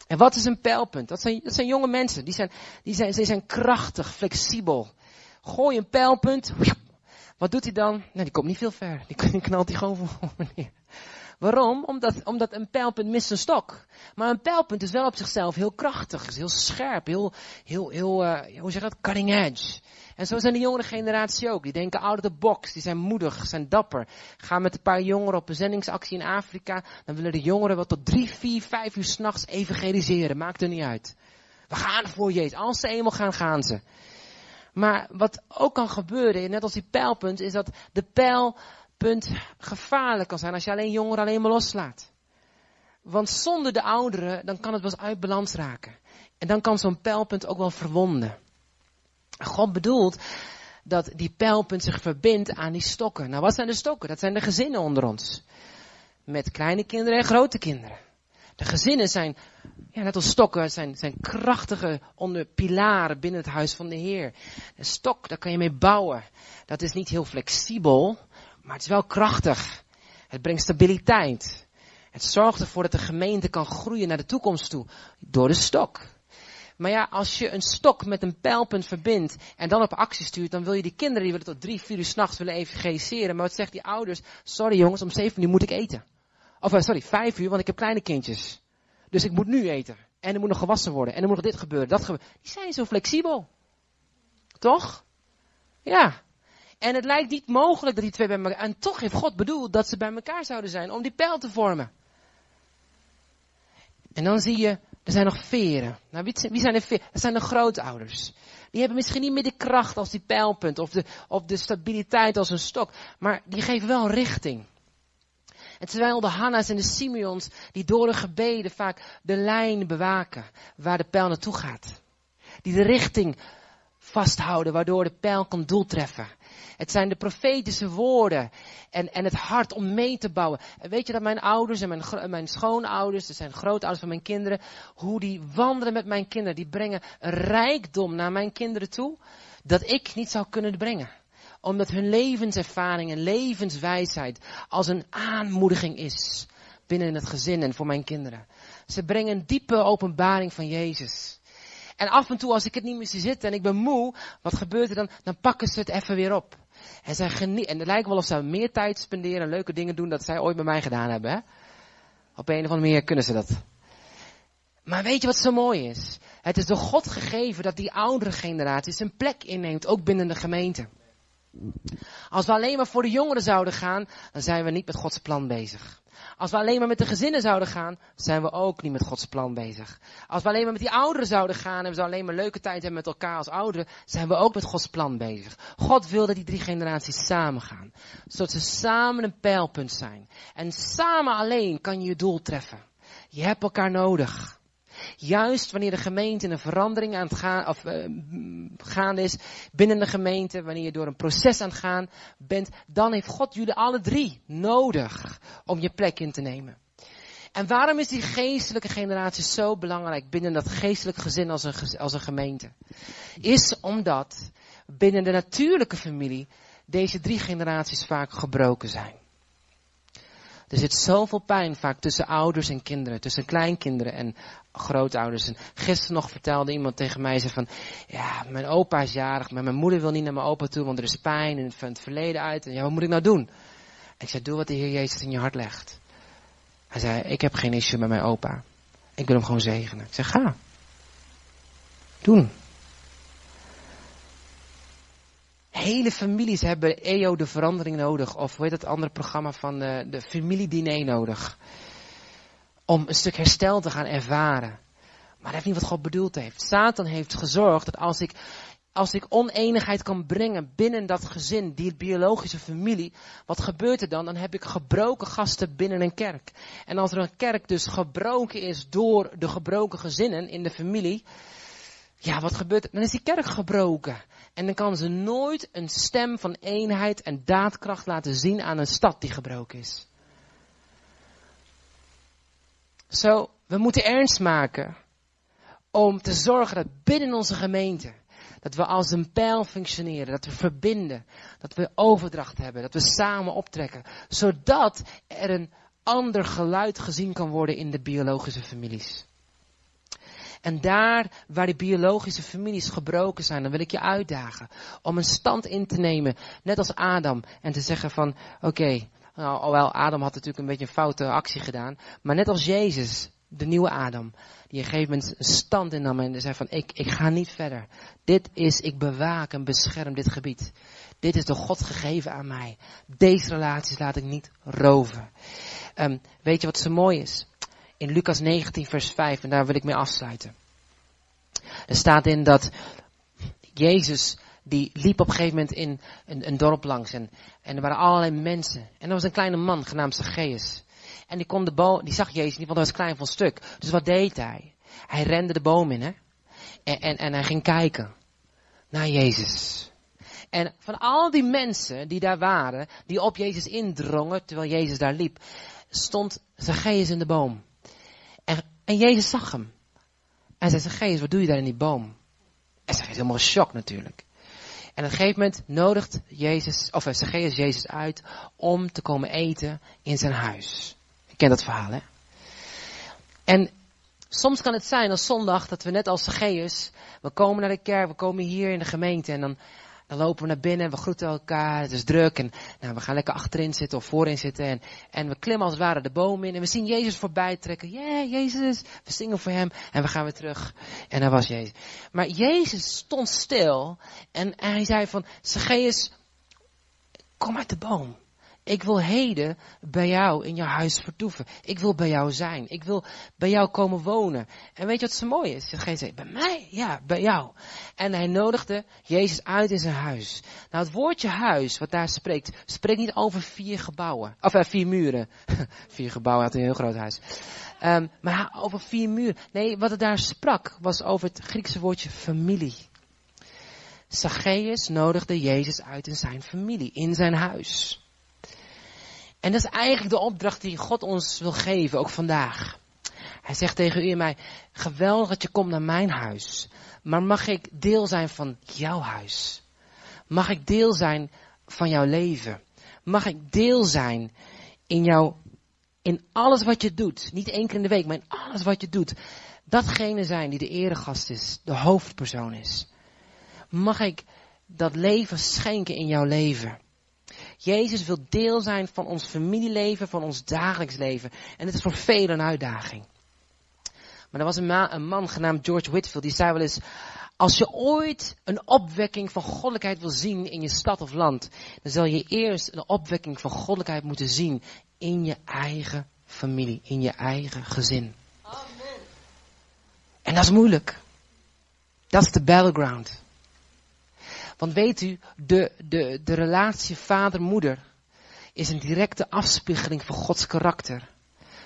Speaker 2: En wat is een pijlpunt? Dat zijn, dat zijn jonge mensen. Die zijn, die zijn, die zijn krachtig, flexibel. Gooi een pijlpunt. Wat doet hij dan? Nou, die komt niet veel ver. Die knalt hij gewoon voor meneer. Waarom? Omdat, omdat een pijlpunt mist een stok. Maar een pijlpunt is wel op zichzelf heel krachtig, is heel scherp, heel, heel, heel, uh, hoe zeg je dat? Cutting edge. En zo zijn de jongere generatie ook. Die denken out of the box, die zijn moedig, zijn dapper. Gaan met een paar jongeren op een zendingsactie in Afrika. Dan willen de jongeren wel tot drie, vier, vijf uur s'nachts evangeliseren. Maakt er niet uit. We gaan voor Jezus. Als ze eenmaal gaan, gaan ze. Maar wat ook kan gebeuren, net als die pijlpunt, is dat de pijlpunt gevaarlijk kan zijn als je alleen jongeren alleen maar loslaat. Want zonder de ouderen, dan kan het wel eens uit balans raken. En dan kan zo'n pijlpunt ook wel verwonden. God bedoelt dat die pijlpunt zich verbindt aan die stokken. Nou, wat zijn de stokken? Dat zijn de gezinnen onder ons. Met kleine kinderen en grote kinderen. De gezinnen zijn, ja, net als stokken, zijn, zijn krachtige onder pilaren binnen het huis van de Heer. Een stok, daar kan je mee bouwen. Dat is niet heel flexibel, maar het is wel krachtig. Het brengt stabiliteit. Het zorgt ervoor dat de gemeente kan groeien naar de toekomst toe. Door de stok. Maar ja, als je een stok met een pijlpunt verbindt en dan op actie stuurt, dan wil je die kinderen die willen tot drie, vier uur s'nachts willen evangeliseren. Maar wat zegt die ouders? Sorry jongens, om zeven uur moet ik eten. Of uh, sorry, vijf uur, want ik heb kleine kindjes. Dus ik moet nu eten. En er moet nog gewassen worden. En er moet nog dit gebeuren, dat gebeuren. Die zijn zo flexibel. Toch? Ja. En het lijkt niet mogelijk dat die twee bij elkaar... En toch heeft God bedoeld dat ze bij elkaar zouden zijn om die pijl te vormen. En dan zie je, er zijn nog veren. Nou, wie zijn de veren? Dat zijn de grootouders. Die hebben misschien niet meer de kracht als die pijlpunt of de, of de stabiliteit als een stok. Maar die geven wel richting. En terwijl de Hanna's en de Simeons, die door de gebeden vaak de lijn bewaken waar de pijl naartoe gaat. Die de richting vasthouden waardoor de pijl kan doeltreffen. Het zijn de profetische woorden en, en het hart om mee te bouwen. En weet je dat mijn ouders en mijn, mijn schoonouders, dat zijn grootouders van mijn kinderen, hoe die wandelen met mijn kinderen, die brengen een rijkdom naar mijn kinderen toe, dat ik niet zou kunnen brengen omdat hun levenservaring en levenswijsheid als een aanmoediging is binnen het gezin en voor mijn kinderen. Ze brengen een diepe openbaring van Jezus. En af en toe als ik het niet meer zie zitten en ik ben moe, wat gebeurt er dan? Dan pakken ze het even weer op. En, zij genie en het lijkt wel of ze meer tijd spenderen en leuke dingen doen dat zij ooit bij mij gedaan hebben. Hè? Op een of andere manier kunnen ze dat. Maar weet je wat zo mooi is? Het is door God gegeven dat die oudere generatie zijn plek inneemt, ook binnen de gemeente. Als we alleen maar voor de jongeren zouden gaan, dan zijn we niet met Gods plan bezig. Als we alleen maar met de gezinnen zouden gaan, zijn we ook niet met Gods plan bezig. Als we alleen maar met die ouderen zouden gaan en we zouden alleen maar leuke tijd hebben met elkaar als ouderen, zijn we ook met Gods plan bezig. God wil dat die drie generaties samen gaan. Zodat ze samen een pijlpunt zijn. En samen alleen kan je je doel treffen. Je hebt elkaar nodig. Juist wanneer de gemeente een verandering aan het gaan, of, uh, gaande is binnen de gemeente, wanneer je door een proces aan het gaan bent, dan heeft God jullie alle drie nodig om je plek in te nemen. En waarom is die geestelijke generatie zo belangrijk binnen dat geestelijke gezin als een, als een gemeente? Is omdat binnen de natuurlijke familie deze drie generaties vaak gebroken zijn. Er zit zoveel pijn vaak tussen ouders en kinderen, tussen kleinkinderen en grootouders. En gisteren nog vertelde iemand tegen mij, zei van, ja, mijn opa is jarig, maar mijn moeder wil niet naar mijn opa toe, want er is pijn en van het verleden uit. En ja, wat moet ik nou doen? En ik zei, doe wat de Heer Jezus in je hart legt. Hij zei, ik heb geen issue met mijn opa. Ik wil hem gewoon zegenen. Ik zei, ga. Doen. Hele families hebben EO de verandering nodig. Of hoe heet het andere programma van de, de familiediner nodig. om een stuk herstel te gaan ervaren. Maar dat is niet wat God bedoeld heeft. Satan heeft gezorgd dat als ik, als ik oneenigheid kan brengen binnen dat gezin, die biologische familie, wat gebeurt er dan? Dan heb ik gebroken gasten binnen een kerk. En als er een kerk dus gebroken is door de gebroken gezinnen in de familie, ja, wat gebeurt er? Dan is die kerk gebroken. En dan kan ze nooit een stem van eenheid en daadkracht laten zien aan een stad die gebroken is. Zo, we moeten ernst maken om te zorgen dat binnen onze gemeente, dat we als een pijl functioneren, dat we verbinden, dat we overdracht hebben, dat we samen optrekken, zodat er een ander geluid gezien kan worden in de biologische families. En daar waar de biologische families gebroken zijn, dan wil ik je uitdagen om een stand in te nemen, net als Adam, en te zeggen van, oké, nou, alhoewel Adam had natuurlijk een beetje een foute actie gedaan, maar net als Jezus, de nieuwe Adam, die op een gegeven moment een stand innam en zei van, ik, ik ga niet verder. Dit is, ik bewaak en bescherm dit gebied. Dit is door God gegeven aan mij. Deze relaties laat ik niet roven. Um, weet je wat zo mooi is? In Lucas 19, vers 5, en daar wil ik mee afsluiten. Er staat in dat Jezus, die liep op een gegeven moment in een, een dorp langs en, er waren allerlei mensen. En er was een kleine man genaamd Zacchaeus. En die, kon de die zag Jezus niet, want hij was klein van stuk. Dus wat deed hij? Hij rende de boom in, hè? En, en, en hij ging kijken naar Jezus. En van al die mensen die daar waren, die op Jezus indrongen, terwijl Jezus daar liep, stond Zacchaeus in de boom. En Jezus zag hem. En zei, Zacchaeus, wat doe je daar in die boom? En werd helemaal shock natuurlijk. En op een gegeven moment nodigt Jezus, of Zacchaeus Jezus uit om te komen eten in zijn huis. Ik ken dat verhaal, hè? En soms kan het zijn als zondag dat we net als Zacchaeus, we komen naar de kerk, we komen hier in de gemeente en dan dan lopen we naar binnen, we groeten elkaar, het is druk en nou, we gaan lekker achterin zitten of voorin zitten en, en we klimmen als het ware de boom in en we zien Jezus voorbij trekken. Yeah, Jezus, we zingen voor hem en we gaan weer terug. En daar was Jezus. Maar Jezus stond stil en, hij zei van, Zacchaeus, kom uit de boom. Ik wil heden bij jou in jouw huis vertoeven. Ik wil bij jou zijn. Ik wil bij jou komen wonen. En weet je wat zo mooi is? Hij zei, bij mij? Ja, bij jou. En hij nodigde Jezus uit in zijn huis. Nou, het woordje huis, wat daar spreekt, spreekt niet over vier gebouwen. Of uh, vier muren. vier gebouwen, had een heel groot huis. Um, maar over vier muren. Nee, wat het daar sprak, was over het Griekse woordje familie. Zacchaeus nodigde Jezus uit in zijn familie, in zijn huis. En dat is eigenlijk de opdracht die God ons wil geven, ook vandaag. Hij zegt tegen u en mij, geweldig dat je komt naar mijn huis. Maar mag ik deel zijn van jouw huis? Mag ik deel zijn van jouw leven? Mag ik deel zijn in jouw, in alles wat je doet? Niet één keer in de week, maar in alles wat je doet. Datgene zijn die de eregast is, de hoofdpersoon is. Mag ik dat leven schenken in jouw leven? Jezus wil deel zijn van ons familieleven, van ons dagelijks leven. En het is voor velen een uitdaging. Maar er was een, een man genaamd George Whitfield, die zei wel eens, als je ooit een opwekking van goddelijkheid wil zien in je stad of land, dan zal je eerst een opwekking van goddelijkheid moeten zien in je eigen familie, in je eigen gezin. Amen. En dat is moeilijk. Dat is de battleground. Want weet u, de, de, de relatie vader-moeder is een directe afspiegeling van Gods karakter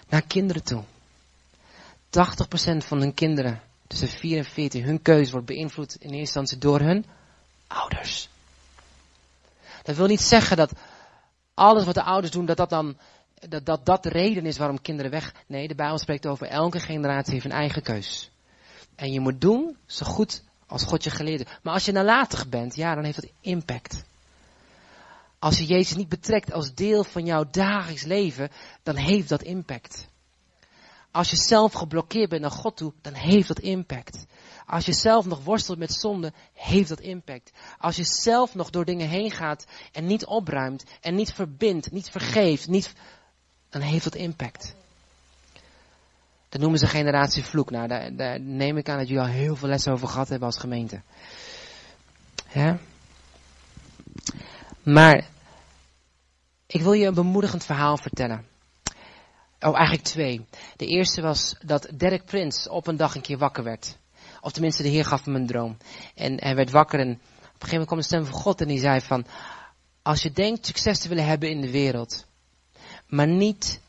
Speaker 2: naar kinderen toe. 80% van hun kinderen tussen 4 en 14, hun keuze wordt beïnvloed in eerste instantie door hun ouders. Dat wil niet zeggen dat alles wat de ouders doen, dat dat dan dat, dat, dat de reden is waarom kinderen weg. Nee, de Bijbel spreekt over elke generatie heeft een eigen keus. En je moet doen zo goed als God je geleerd Maar als je nalatig bent, ja, dan heeft dat impact. Als je Jezus niet betrekt als deel van jouw dagelijks leven, dan heeft dat impact. Als je zelf geblokkeerd bent naar God toe, dan heeft dat impact. Als je zelf nog worstelt met zonde, heeft dat impact. Als je zelf nog door dingen heen gaat en niet opruimt en niet verbindt, niet vergeeft, niet, dan heeft dat impact. Dat noemen ze generatie vloek. Nou, daar, daar, neem ik aan dat jullie al heel veel lessen over gehad hebben als gemeente. Maar ik wil je een bemoedigend verhaal vertellen. Oh, eigenlijk twee. De eerste was dat Derek Prince op een dag een keer wakker werd. Of tenminste, de Heer gaf hem een droom. En hij werd wakker en op een gegeven moment kwam de stem van God en die zei van, als je denkt succes te willen hebben in de wereld, maar niet,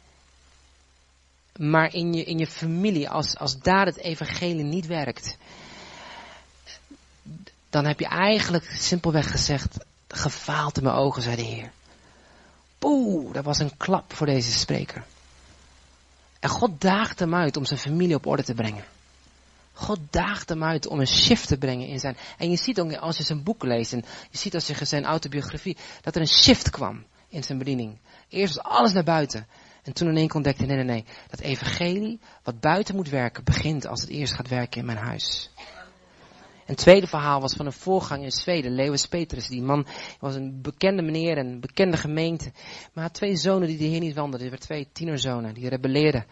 Speaker 2: maar in je, in je familie, als, als daar het evangelie niet werkt, dan heb je eigenlijk simpelweg gezegd, gefaald in mijn ogen, zei de Heer. Poeh, dat was een klap voor deze spreker. En God daagt hem uit om zijn familie op orde te brengen. God daagt hem uit om een shift te brengen in zijn. En je ziet ook als je zijn boek leest en je ziet als je zijn autobiografie, dat er een shift kwam in zijn bediening. Eerst was alles naar buiten. En toen in één keer ontdekte, nee, nee, nee. Dat evangelie, wat buiten moet werken, begint als het eerst gaat werken in mijn huis. Een tweede verhaal was van een voorganger in Zweden, Lewis Petrus. Die man was een bekende meneer en een bekende gemeente. Maar had twee zonen die de Heer niet wandelden. Er waren twee tienerzonen die rebelleerden.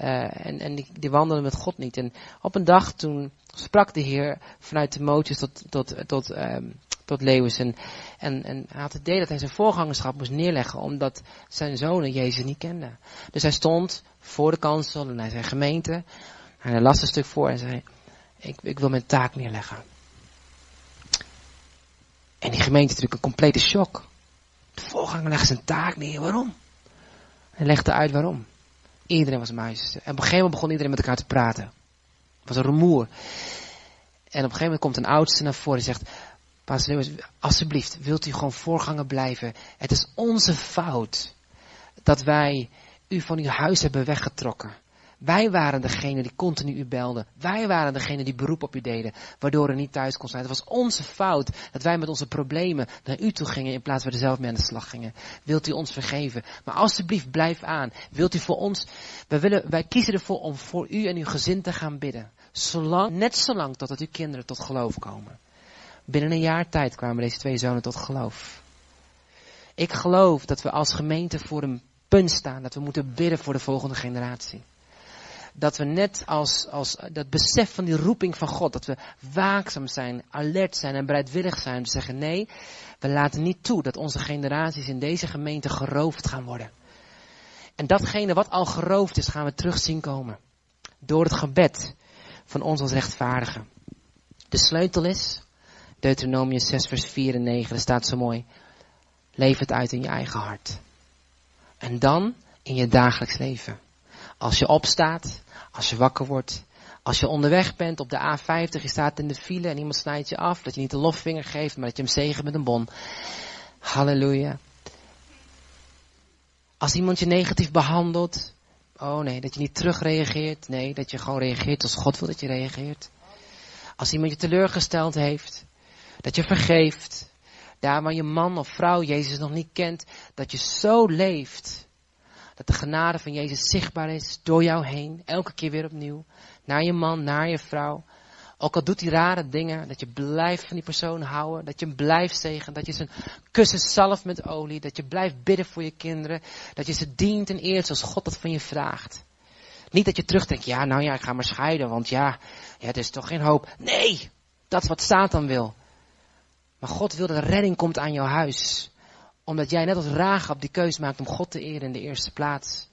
Speaker 2: Uh, en en die, die wandelden met God niet. En op een dag toen sprak de Heer vanuit Timotheus tot, tot, tot, um, tot Lewis. En, en, en hij had het idee dat hij zijn voorgangerschap moest neerleggen. Omdat zijn zonen Jezus niet kenden. Dus hij stond voor de kansel en hij zei gemeente. En hij las een stuk voor en zei... Ik, ik wil mijn taak neerleggen. En die gemeente natuurlijk een complete shock. De voorganger legt zijn taak neer. Waarom? Hij legde uit waarom. Iedereen was muis. En op een gegeven moment begon iedereen met elkaar te praten. Het was een rumoer. En op een gegeven moment komt een oudste naar voren en zegt... Pastor Lewis, alsjeblieft, wilt u gewoon voorganger blijven? Het is onze fout dat wij u van uw huis hebben weggetrokken. Wij waren degene die continu u belden. Wij waren degene die beroep op u deden, waardoor er niet thuis kon zijn. Het was onze fout dat wij met onze problemen naar u toe gingen in plaats van er zelf mee aan de slag gingen. Wilt u ons vergeven? Maar alsjeblieft, blijf aan. Wilt u voor ons, wij, willen, wij kiezen ervoor om voor u en uw gezin te gaan bidden. Zolang, net zolang totdat uw kinderen tot geloof komen. Binnen een jaar tijd kwamen deze twee zonen tot geloof. Ik geloof dat we als gemeente voor een punt staan, dat we moeten bidden voor de volgende generatie dat we net als, als dat besef van die roeping van God, dat we waakzaam zijn, alert zijn en bereidwillig zijn om te zeggen nee, we laten niet toe dat onze generaties in deze gemeente geroofd gaan worden. En datgene wat al geroofd is, gaan we terug zien komen. Door het gebed van ons als rechtvaardigen. De sleutel is, Deuteronomium 6 vers 4 en 9, dat staat zo mooi. Leef het uit in je eigen hart. En dan in je dagelijks leven. Als je opstaat, als je wakker wordt, als je onderweg bent op de A50, je staat in de file en iemand snijdt je af, dat je niet de lofvinger geeft, maar dat je hem zegen met een bon. Halleluja. Als iemand je negatief behandelt, oh nee, dat je niet terugreageert, nee, dat je gewoon reageert als God wil dat je reageert. Als iemand je teleurgesteld heeft, dat je vergeeft. Daar waar je man of vrouw Jezus nog niet kent, dat je zo leeft dat de genade van Jezus zichtbaar is door jou heen. Elke keer weer opnieuw. Naar je man, naar je vrouw. Ook al doet hij rare dingen, dat je blijft van die persoon houden. Dat je hem blijft zegen. Dat je zijn kussen zalf met olie. Dat je blijft bidden voor je kinderen. Dat je ze dient en eert zoals God dat van je vraagt. Niet dat je terugdenkt, ja nou ja, ik ga maar scheiden, want ja, ja, er is toch geen hoop. Nee, dat is wat Satan wil. Maar God wil dat redding komt aan jouw huis omdat jij net als Rahab die keus maakt om God te eren in de eerste plaats.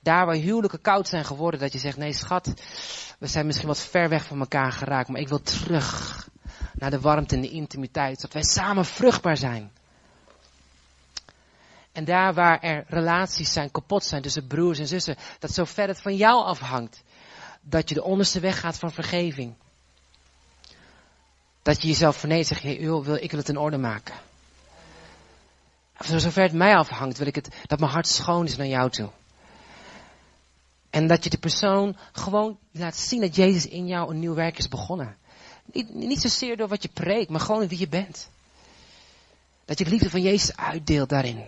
Speaker 2: Daar waar huwelijken koud zijn geworden, dat je zegt, nee schat, we zijn misschien wat ver weg van elkaar geraakt, maar ik wil terug naar de warmte en de intimiteit, zodat wij samen vruchtbaar zijn. En daar waar er relaties zijn, kapot zijn tussen broers en zussen, dat zo ver het van jou afhangt, dat je de onderste weg gaat van vergeving. Dat je jezelf vernedert, zeg je, wil, ik wil het in orde maken. Zover het mij afhangt, wil ik het, dat mijn hart schoon is naar jou toe. En dat je de persoon gewoon laat zien dat Jezus in jou een nieuw werk is begonnen. Niet, niet zozeer door wat je preekt, maar gewoon wie je bent. Dat je de liefde van Jezus uitdeelt daarin.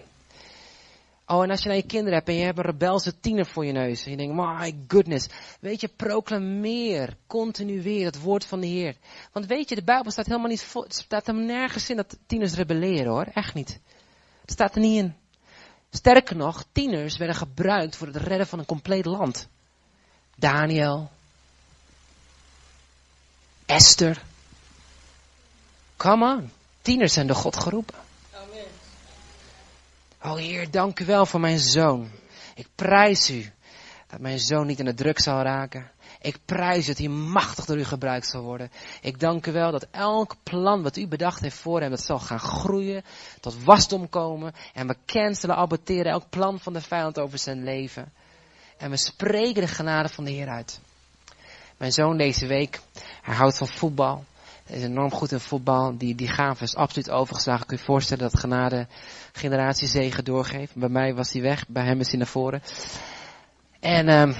Speaker 2: Oh, en als je naar je kinderen hebt en je hebt een rebelse tiener voor je neus. En je denkt, my goodness. Weet je, proclameer continu weer het woord van de Heer. Want weet je, de Bijbel staat helemaal niet voor, het staat er nergens in dat tieners rebelleren hoor. Echt niet. Het staat er niet in. Sterker nog, tieners werden gebruikt voor het redden van een compleet land. Daniel. Esther. Come on. Tieners zijn door God geroepen. Amen. Oh Heer, dank u wel voor mijn zoon. Ik prijs u Dat mijn zoon niet in de druk zal raken. Ik prijs het hij machtig door u gebruikt zal worden. Ik dank u wel dat elk plan wat u bedacht heeft voor hem, dat zal gaan groeien, tot wasdom komen. En we cancelen, aborteren elk plan van de vijand over zijn leven. En we spreken de genade van de Heer uit. Mijn zoon deze week, hij houdt van voetbal. Hij is enorm goed in voetbal. Die, die gave is absoluut overgeslagen. Kun je je voorstellen dat genade generatiezegen doorgeeft. Bij mij was hij weg, bij hem is hij naar voren. En um,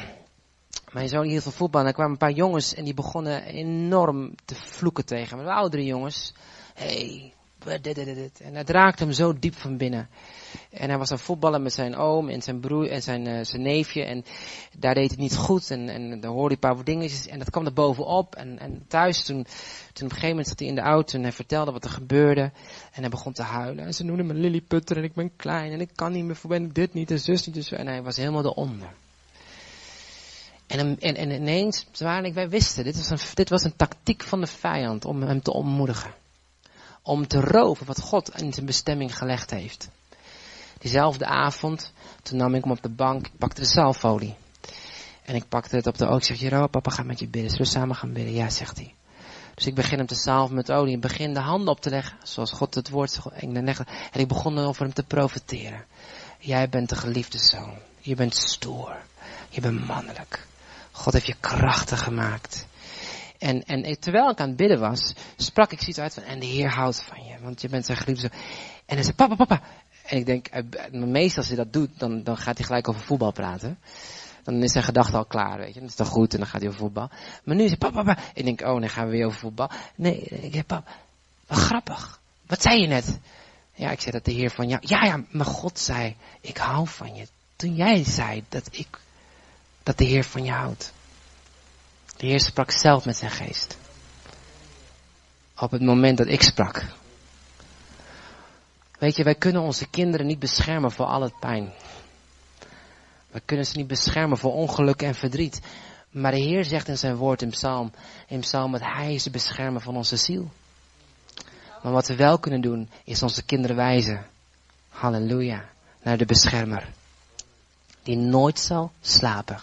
Speaker 2: mijn zoon hield van voetbal en er kwamen een paar jongens en die begonnen enorm te vloeken tegen me. De oudere jongens. Hey, en het raakte hem zo diep van binnen. En hij was aan voetballen met zijn oom en zijn broer en zijn, uh, zijn neefje. En daar deed het niet goed. En, en dan hoorde hij een paar dingetjes. En dat kwam er bovenop. En, en thuis, toen, toen op een gegeven moment zat hij in de auto en hij vertelde wat er gebeurde. En hij begon te huilen. En ze noemden me Lilliputter en ik ben klein en ik kan niet meer. Voor ben ik dit niet en zus niet. En hij was helemaal eronder. En, en, en ineens, zwaarlijk, wij wisten, dit was, een, dit was een tactiek van de vijand om hem te ontmoedigen. Om te roven wat God in zijn bestemming gelegd heeft. Diezelfde avond, toen nam ik hem op de bank, ik pakte de zalfolie. En ik pakte het op de oog. Ik zeg, Jero, papa gaat met je bidden. Zullen we samen gaan bidden? Ja, zegt hij. Dus ik begin hem te salven met olie. En begin de handen op te leggen. Zoals God het woord En ik begon over hem te profiteren. Jij bent de geliefde zoon. Je bent stoer. Je bent mannelijk. God heeft je krachtig gemaakt. En, en terwijl ik aan het bidden was, sprak ik zoiets uit van, en de Heer houdt van je, want je bent zijn geliefde. En hij zei, papa, papa. En ik denk, meestal als hij dat doet, dan, dan gaat hij gelijk over voetbal praten. Dan is zijn gedachte al klaar, weet je. Dat is toch goed, en dan gaat hij over voetbal. Maar nu is hij, papa, papa. Ik denk, oh, dan gaan we weer over voetbal. Nee, ik denk, papa, wat grappig. Wat zei je net? Ja, ik zei dat de Heer van jou. Ja, ja, maar God zei, ik hou van je. Toen jij zei dat ik dat de Heer van je houdt. De Heer sprak zelf met zijn geest. Op het moment dat ik sprak. Weet je, wij kunnen onze kinderen niet beschermen voor al het pijn. We kunnen ze niet beschermen voor ongeluk en verdriet. Maar de Heer zegt in zijn woord in Psalm, in Psalm dat Hij is de beschermer van onze ziel. Maar wat we wel kunnen doen, is onze kinderen wijzen. Halleluja. Naar de beschermer. Die nooit zal slapen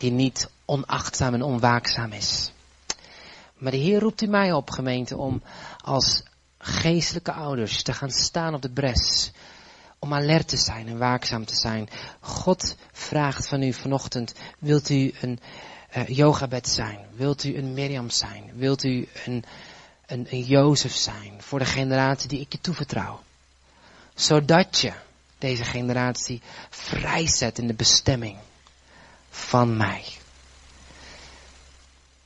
Speaker 2: die niet onachtzaam en onwaakzaam is. Maar de Heer roept u mij op, gemeente, om als geestelijke ouders te gaan staan op de bres. Om alert te zijn en waakzaam te zijn. God vraagt van u vanochtend, wilt u een uh, yogabed zijn? Wilt u een Mirjam zijn? Wilt u een, een, een Jozef zijn voor de generatie die ik je toevertrouw? Zodat je deze generatie vrijzet in de bestemming van mij.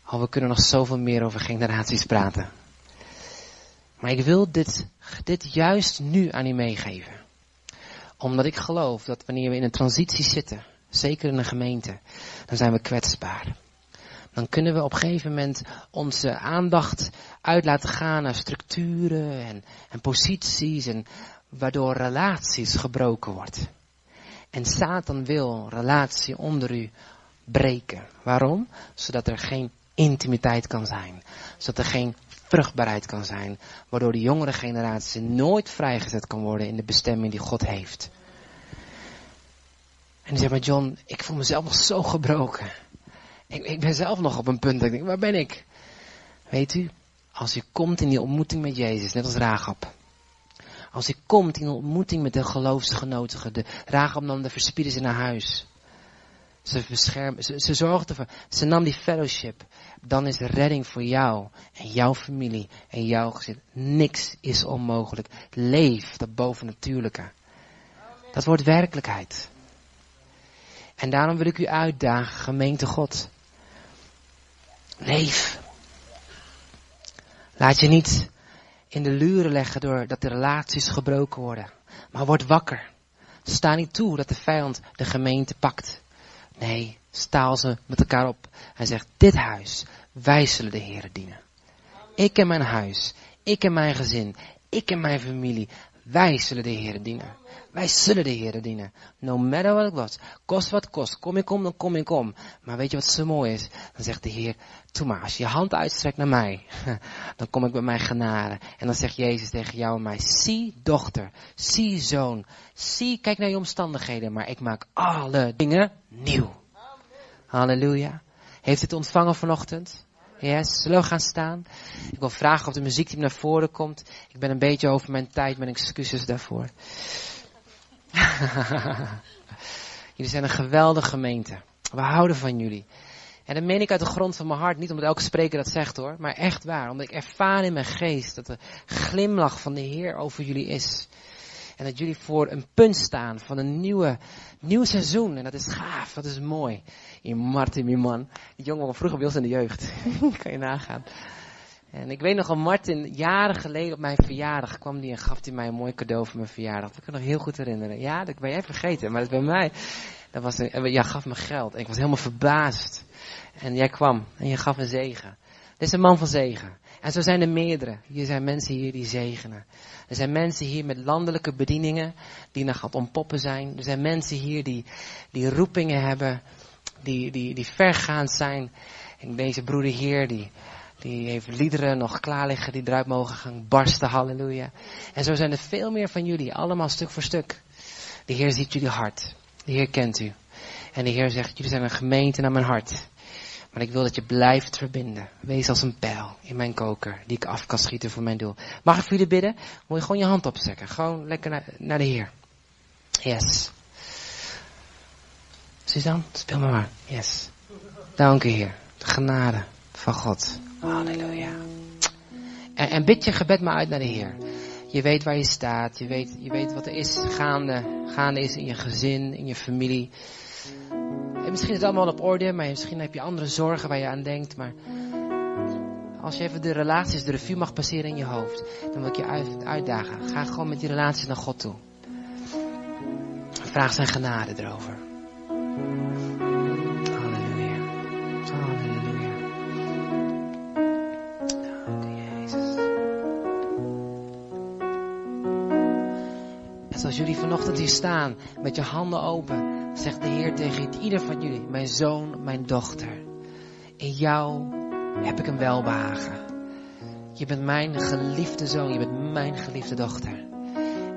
Speaker 2: Al we kunnen nog zoveel meer over generaties praten. Maar ik wil dit, dit juist nu aan u meegeven. Omdat ik geloof dat wanneer we in een transitie zitten, zeker in een gemeente, dan zijn we kwetsbaar. Dan kunnen we op een gegeven moment onze aandacht uit laten gaan naar structuren en, en posities en waardoor relaties gebroken worden. En Satan wil relatie onder u breken. Waarom? Zodat er geen intimiteit kan zijn. Zodat er geen vruchtbaarheid kan zijn. Waardoor de jongere generatie nooit vrijgezet kan worden in de bestemming die God heeft. En die zegt maar John, ik voel mezelf nog zo gebroken. Ik, ik ben zelf nog op een punt dat ik denk, waar ben ik? Weet u, als je komt in die ontmoeting met Jezus, net als Rahab. Als hij komt in ontmoeting met de geloofsgenotigen, de Rahab nam de verspieders in naar huis. Ze beschermen, ze, ze zorgde ervoor, ze nam die fellowship. Dan is redding voor jou en jouw familie en jouw gezin. Niks is onmogelijk. Leef dat bovennatuurlijke. Dat wordt werkelijkheid. En daarom wil ik u uitdagen, gemeente God. Leef. Laat je niet in de luren leggen doordat de relaties gebroken worden. Maar word wakker. Sta niet toe dat de vijand de gemeente pakt. Nee, staal ze met elkaar op en zegt, dit huis, wij zullen de Heer dienen. Ik en mijn huis, ik en mijn gezin, ik en mijn familie, wij zullen de Heer dienen. Wij zullen de Heer dienen. No matter what it was. Kost wat kost. Kom ik om, dan kom ik om. Maar weet je wat zo mooi is? Dan zegt de Heer, toe maar, als je je hand uitstrekt naar mij, dan kom ik met mijn genade. En dan zegt Jezus tegen jou en mij, zie dochter, zie zoon, zie, kijk naar je omstandigheden, maar ik maak alle dingen nieuw. Halleluja. Heeft u het ontvangen vanochtend? Yes, zullen we gaan staan? Ik wil vragen of de muziekteam naar voren komt. Ik ben een beetje over mijn tijd, mijn excuses daarvoor. jullie zijn een geweldige gemeente. We houden van jullie. En dat meen ik uit de grond van mijn hart, niet omdat elke spreker dat zegt hoor, maar echt waar. Omdat ik ervaar in mijn geest dat de glimlach van de Heer over jullie is. En dat jullie voor een punt staan van een nieuwe, nieuw seizoen. En dat is gaaf, dat is mooi. In Martin, mijn man. Die jongen was vroeger bij ons in de jeugd. kan je nagaan. En ik weet nog al, Martin, jaren geleden op mijn verjaardag kwam die en gaf hij mij een mooi cadeau voor mijn verjaardag. Dat kan ik nog heel goed herinneren. Ja, dat ben jij vergeten, maar dat bij mij. Dat was een, ja, gaf me geld. En ik was helemaal verbaasd. En jij kwam en je gaf een zegen. Dit is een man van zegen. En zo zijn er meerdere. Hier zijn mensen hier die zegenen. Er zijn mensen hier met landelijke bedieningen die nog aan het ontpoppen zijn. Er zijn mensen hier die, die roepingen hebben, die, die, die vergaand zijn. En deze broeder hier, die, die heeft liederen nog klaar liggen die eruit mogen gaan barsten, halleluja. En zo zijn er veel meer van jullie, allemaal stuk voor stuk. De Heer ziet jullie hart. De Heer kent u. En de Heer zegt, jullie zijn een gemeente naar mijn hart. Maar ik wil dat je blijft verbinden. Wees als een pijl in mijn koker die ik af kan schieten voor mijn doel. Mag ik voor jullie bidden? Moet je gewoon je hand opsteken. Gewoon lekker naar, naar de Heer. Yes. Suzanne, speel maar maar. Yes. Dank u Heer. De genade van God. Halleluja. En, en bid je gebed maar uit naar de Heer. Je weet waar je staat. Je weet, je weet wat er is gaande, gaande is in je gezin, in je familie. En misschien is het allemaal op orde, maar misschien heb je andere zorgen waar je aan denkt. Maar als je even de relaties, de revue mag passeren in je hoofd, dan wil ik je uitdagen. Ga gewoon met die relaties naar God toe. Vraag zijn genade erover. Halleluja. Halleluja. Dank u, Jezus. En zoals jullie vanochtend hier staan, met je handen open, zegt de Heer tegen ieder van jullie, mijn zoon, mijn dochter. In jou heb ik een welbehagen. Je bent mijn geliefde zoon, je bent mijn geliefde dochter.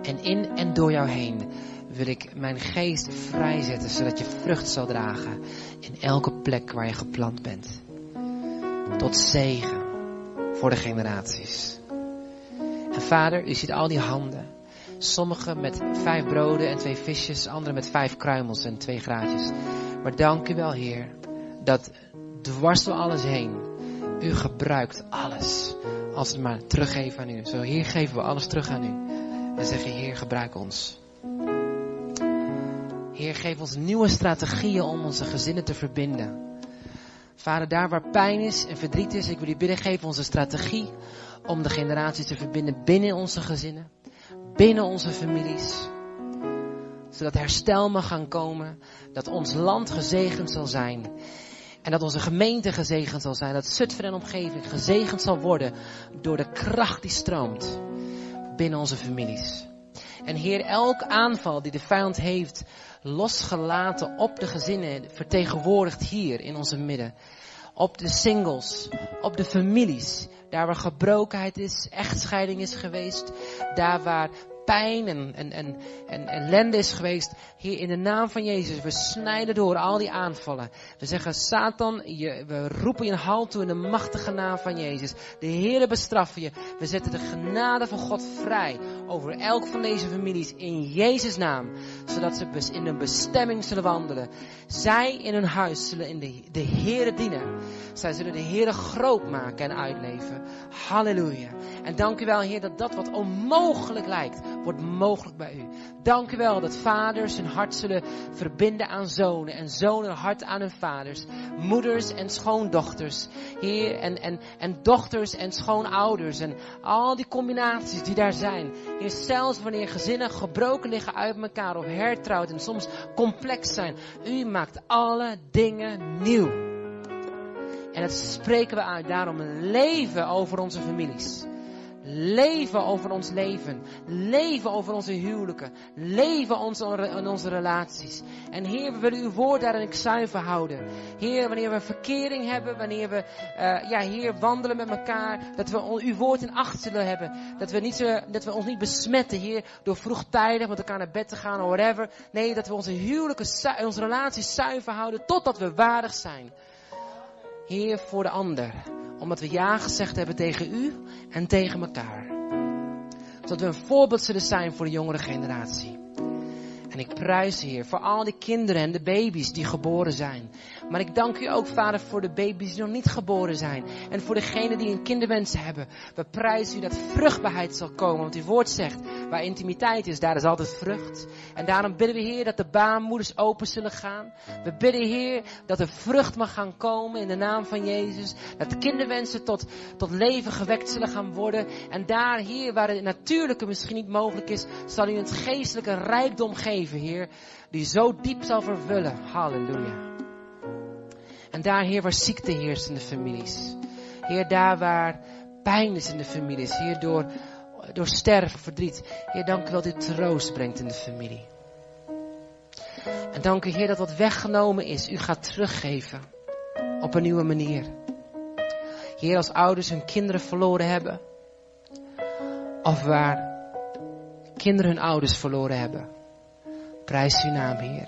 Speaker 2: En in en door jou heen wil ik mijn geest vrijzetten, zodat je vrucht zal dragen in elke plek waar je geplant bent. Tot zegen voor de generaties. En vader, u ziet al die handen. Sommigen met vijf broden en twee visjes, anderen met vijf kruimels en twee graatjes. Maar dank u wel, Heer, dat dwars door alles heen, u gebruikt alles. Als we maar teruggeven aan u. Zo, hier geven we alles terug aan u. En zeggen, Heer, gebruik ons. Heer, geef ons nieuwe strategieën om onze gezinnen te verbinden. Vader, daar waar pijn is en verdriet is, ik wil u bidden, geef ons een strategie om de generaties te verbinden binnen onze gezinnen binnen onze families. Zodat herstel mag gaan komen. Dat ons land gezegend zal zijn. En dat onze gemeente gezegend zal zijn. Dat Zutphen en omgeving gezegend zal worden door de kracht die stroomt binnen onze families. En Heer, elk aanval die de vijand heeft losgelaten op de gezinnen, vertegenwoordigd hier in onze midden. Op de singles, op de families, daar waar gebrokenheid is, echtscheiding is geweest. Daar waar pijn en, en, en, en ellende is geweest. Hier in de naam van Jezus, we snijden door al die aanvallen. We zeggen, Satan, je, we roepen je een toe in de machtige naam van Jezus. De Heere bestraffen je. We zetten de genade van God vrij over elk van deze families in Jezus naam. Zodat ze in een bestemming zullen wandelen. Zij in hun huis zullen in de, de dienen. Zij zullen de Heere groot maken en uitleven. Halleluja. En dank u wel, Heer, dat dat wat onmogelijk lijkt, wordt mogelijk bij u. Dank u wel dat vaders hun hart zullen verbinden aan zonen en zonen hart aan hun vaders. Moeders en schoondochters, Heer, en, en, en dochters en schoonouders en al die combinaties die daar zijn. Heer, zelfs wanneer gezinnen gebroken liggen uit elkaar of hertrouwd en soms complex zijn. U maakt alle dingen nieuw. En dat spreken we uit. Daarom een leven over onze families. Leven over ons leven. Leven over onze huwelijken. Leven onze, in onze relaties. En Heer, we willen uw woord daarin zuiver houden. Heer, wanneer we verkering hebben, wanneer we, uh, ja, Heer, wandelen met elkaar, dat we uw woord in acht zullen hebben. Dat we, niet dat we ons niet besmetten, Heer, door vroegtijdig met elkaar naar bed te gaan of whatever. Nee, dat we onze huwelijken, onze relaties zuiver houden totdat we waardig zijn. Heer, voor de ander. Omdat we ja gezegd hebben tegen u en tegen elkaar. Zodat we een voorbeeld zullen zijn voor de jongere generatie. En ik prijs Heer voor al die kinderen en de baby's die geboren zijn. Maar ik dank u ook, Vader, voor de baby's die nog niet geboren zijn. En voor degenen die een kinderwens hebben. We prijzen u dat vruchtbaarheid zal komen. Want uw woord zegt, waar intimiteit is, daar is altijd vrucht. En daarom bidden we, Heer, dat de baarmoeders open zullen gaan. We bidden, Heer, dat er vrucht mag gaan komen in de naam van Jezus. Dat de kinderwensen tot, tot leven gewekt zullen gaan worden. En daar, Heer, waar het natuurlijke misschien niet mogelijk is, zal u het geestelijke rijkdom geven, Heer. Die zo diep zal vervullen. Halleluja. En daar, Heer, waar ziekte heerst in de families. Heer, daar waar pijn is in de families. Heer, door, door sterven, verdriet. Heer, dank u dat u troost brengt in de familie. En dank u, Heer, dat wat weggenomen is, u gaat teruggeven. Op een nieuwe manier. Heer, als ouders hun kinderen verloren hebben. Of waar kinderen hun ouders verloren hebben. Prijs uw naam, Heer.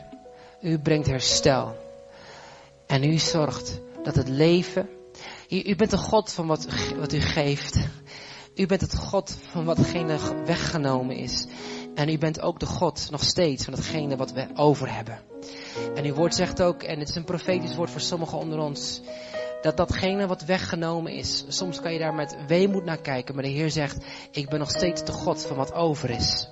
Speaker 2: U brengt herstel. En u zorgt dat het leven. U, bent de God van wat, wat u geeft. U bent het God van watgene weggenomen is. En u bent ook de God nog steeds van datgene wat we over hebben. En uw woord zegt ook, en het is een profetisch woord voor sommigen onder ons, dat datgene wat weggenomen is, soms kan je daar met weemoed naar kijken, maar de Heer zegt, ik ben nog steeds de God van wat over is.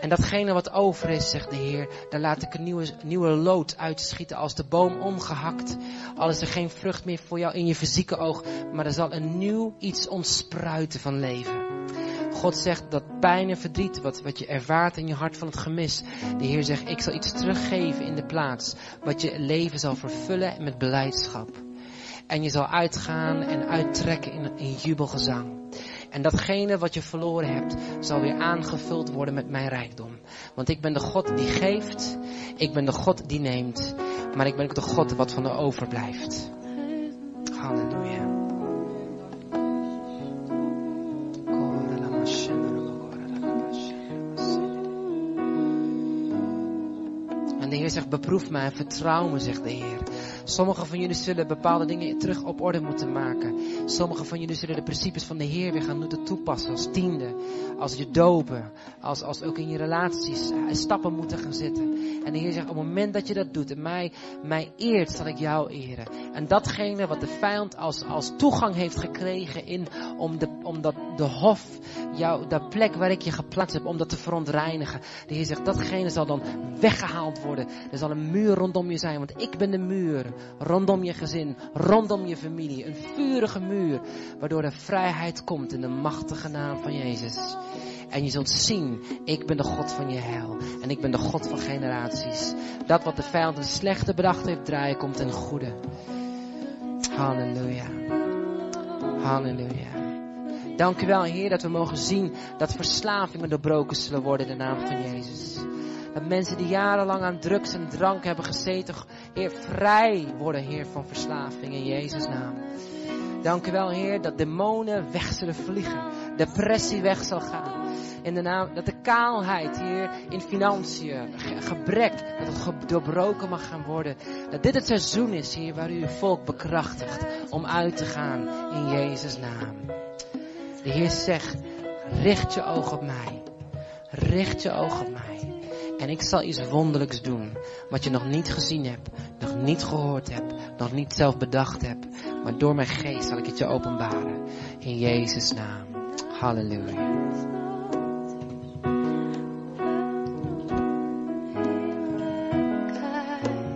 Speaker 2: En datgene wat over is, zegt de Heer, daar laat ik een nieuwe, nieuwe lood uitschieten als de boom omgehakt. Al is er geen vrucht meer voor jou in je fysieke oog, maar er zal een nieuw iets ontspruiten van leven. God zegt dat pijn en verdriet, wat, wat je ervaart in je hart van het gemis. De Heer zegt, ik zal iets teruggeven in de plaats, wat je leven zal vervullen met beleidschap. En je zal uitgaan en uittrekken in, in jubelgezang. En datgene wat je verloren hebt, zal weer aangevuld worden met mijn rijkdom. Want ik ben de God die geeft, ik ben de God die neemt, maar ik ben ook de God wat van de overblijft. Halleluja. En de Heer zegt, beproef mij en vertrouw me, zegt de Heer. Sommigen van jullie zullen bepaalde dingen terug op orde moeten maken. Sommigen van jullie zullen de principes van de Heer weer gaan moeten toepassen als tiende. Als je dopen. Als, als ook in je relaties eh, stappen moeten gaan zetten. En de Heer zegt, op het moment dat je dat doet en mij, mij eert, zal ik jou eren. En datgene wat de vijand als, als toegang heeft gekregen in, om, de, om dat, de hof, jou, de plek waar ik je geplaatst heb, om dat te verontreinigen. De Heer zegt, datgene zal dan weggehaald worden. Er zal een muur rondom je zijn, want ik ben de muur. Rondom je gezin, rondom je familie. Een vurige muur, waardoor er vrijheid komt in de machtige naam van Jezus. En je zult zien, ik ben de God van je heil. En ik ben de God van generaties. Dat wat de vijand een slechte bedacht heeft draaien, komt in goede. Halleluja. Halleluja. Dank u wel, Heer, dat we mogen zien dat verslavingen doorbroken zullen worden in de naam van Jezus. Dat mensen die jarenlang aan drugs en drank hebben gezeten, Heer, vrij worden, Heer, van verslaving in Jezus' naam. Dank u wel, Heer, dat demonen weg zullen vliegen. Depressie weg zal gaan. In de naam, dat de kaalheid, Heer, in financiën, gebrek, dat het doorbroken mag gaan worden. Dat dit het seizoen is, Heer, waar u uw volk bekrachtigt om uit te gaan in Jezus' naam. De Heer zegt, richt je oog op mij. Richt je oog op mij. En ik zal iets wonderlijks doen. Wat je nog niet gezien hebt, nog niet gehoord hebt, nog niet zelf bedacht hebt. Maar door mijn geest zal ik het je openbaren. In Jezus' naam. Halleluja.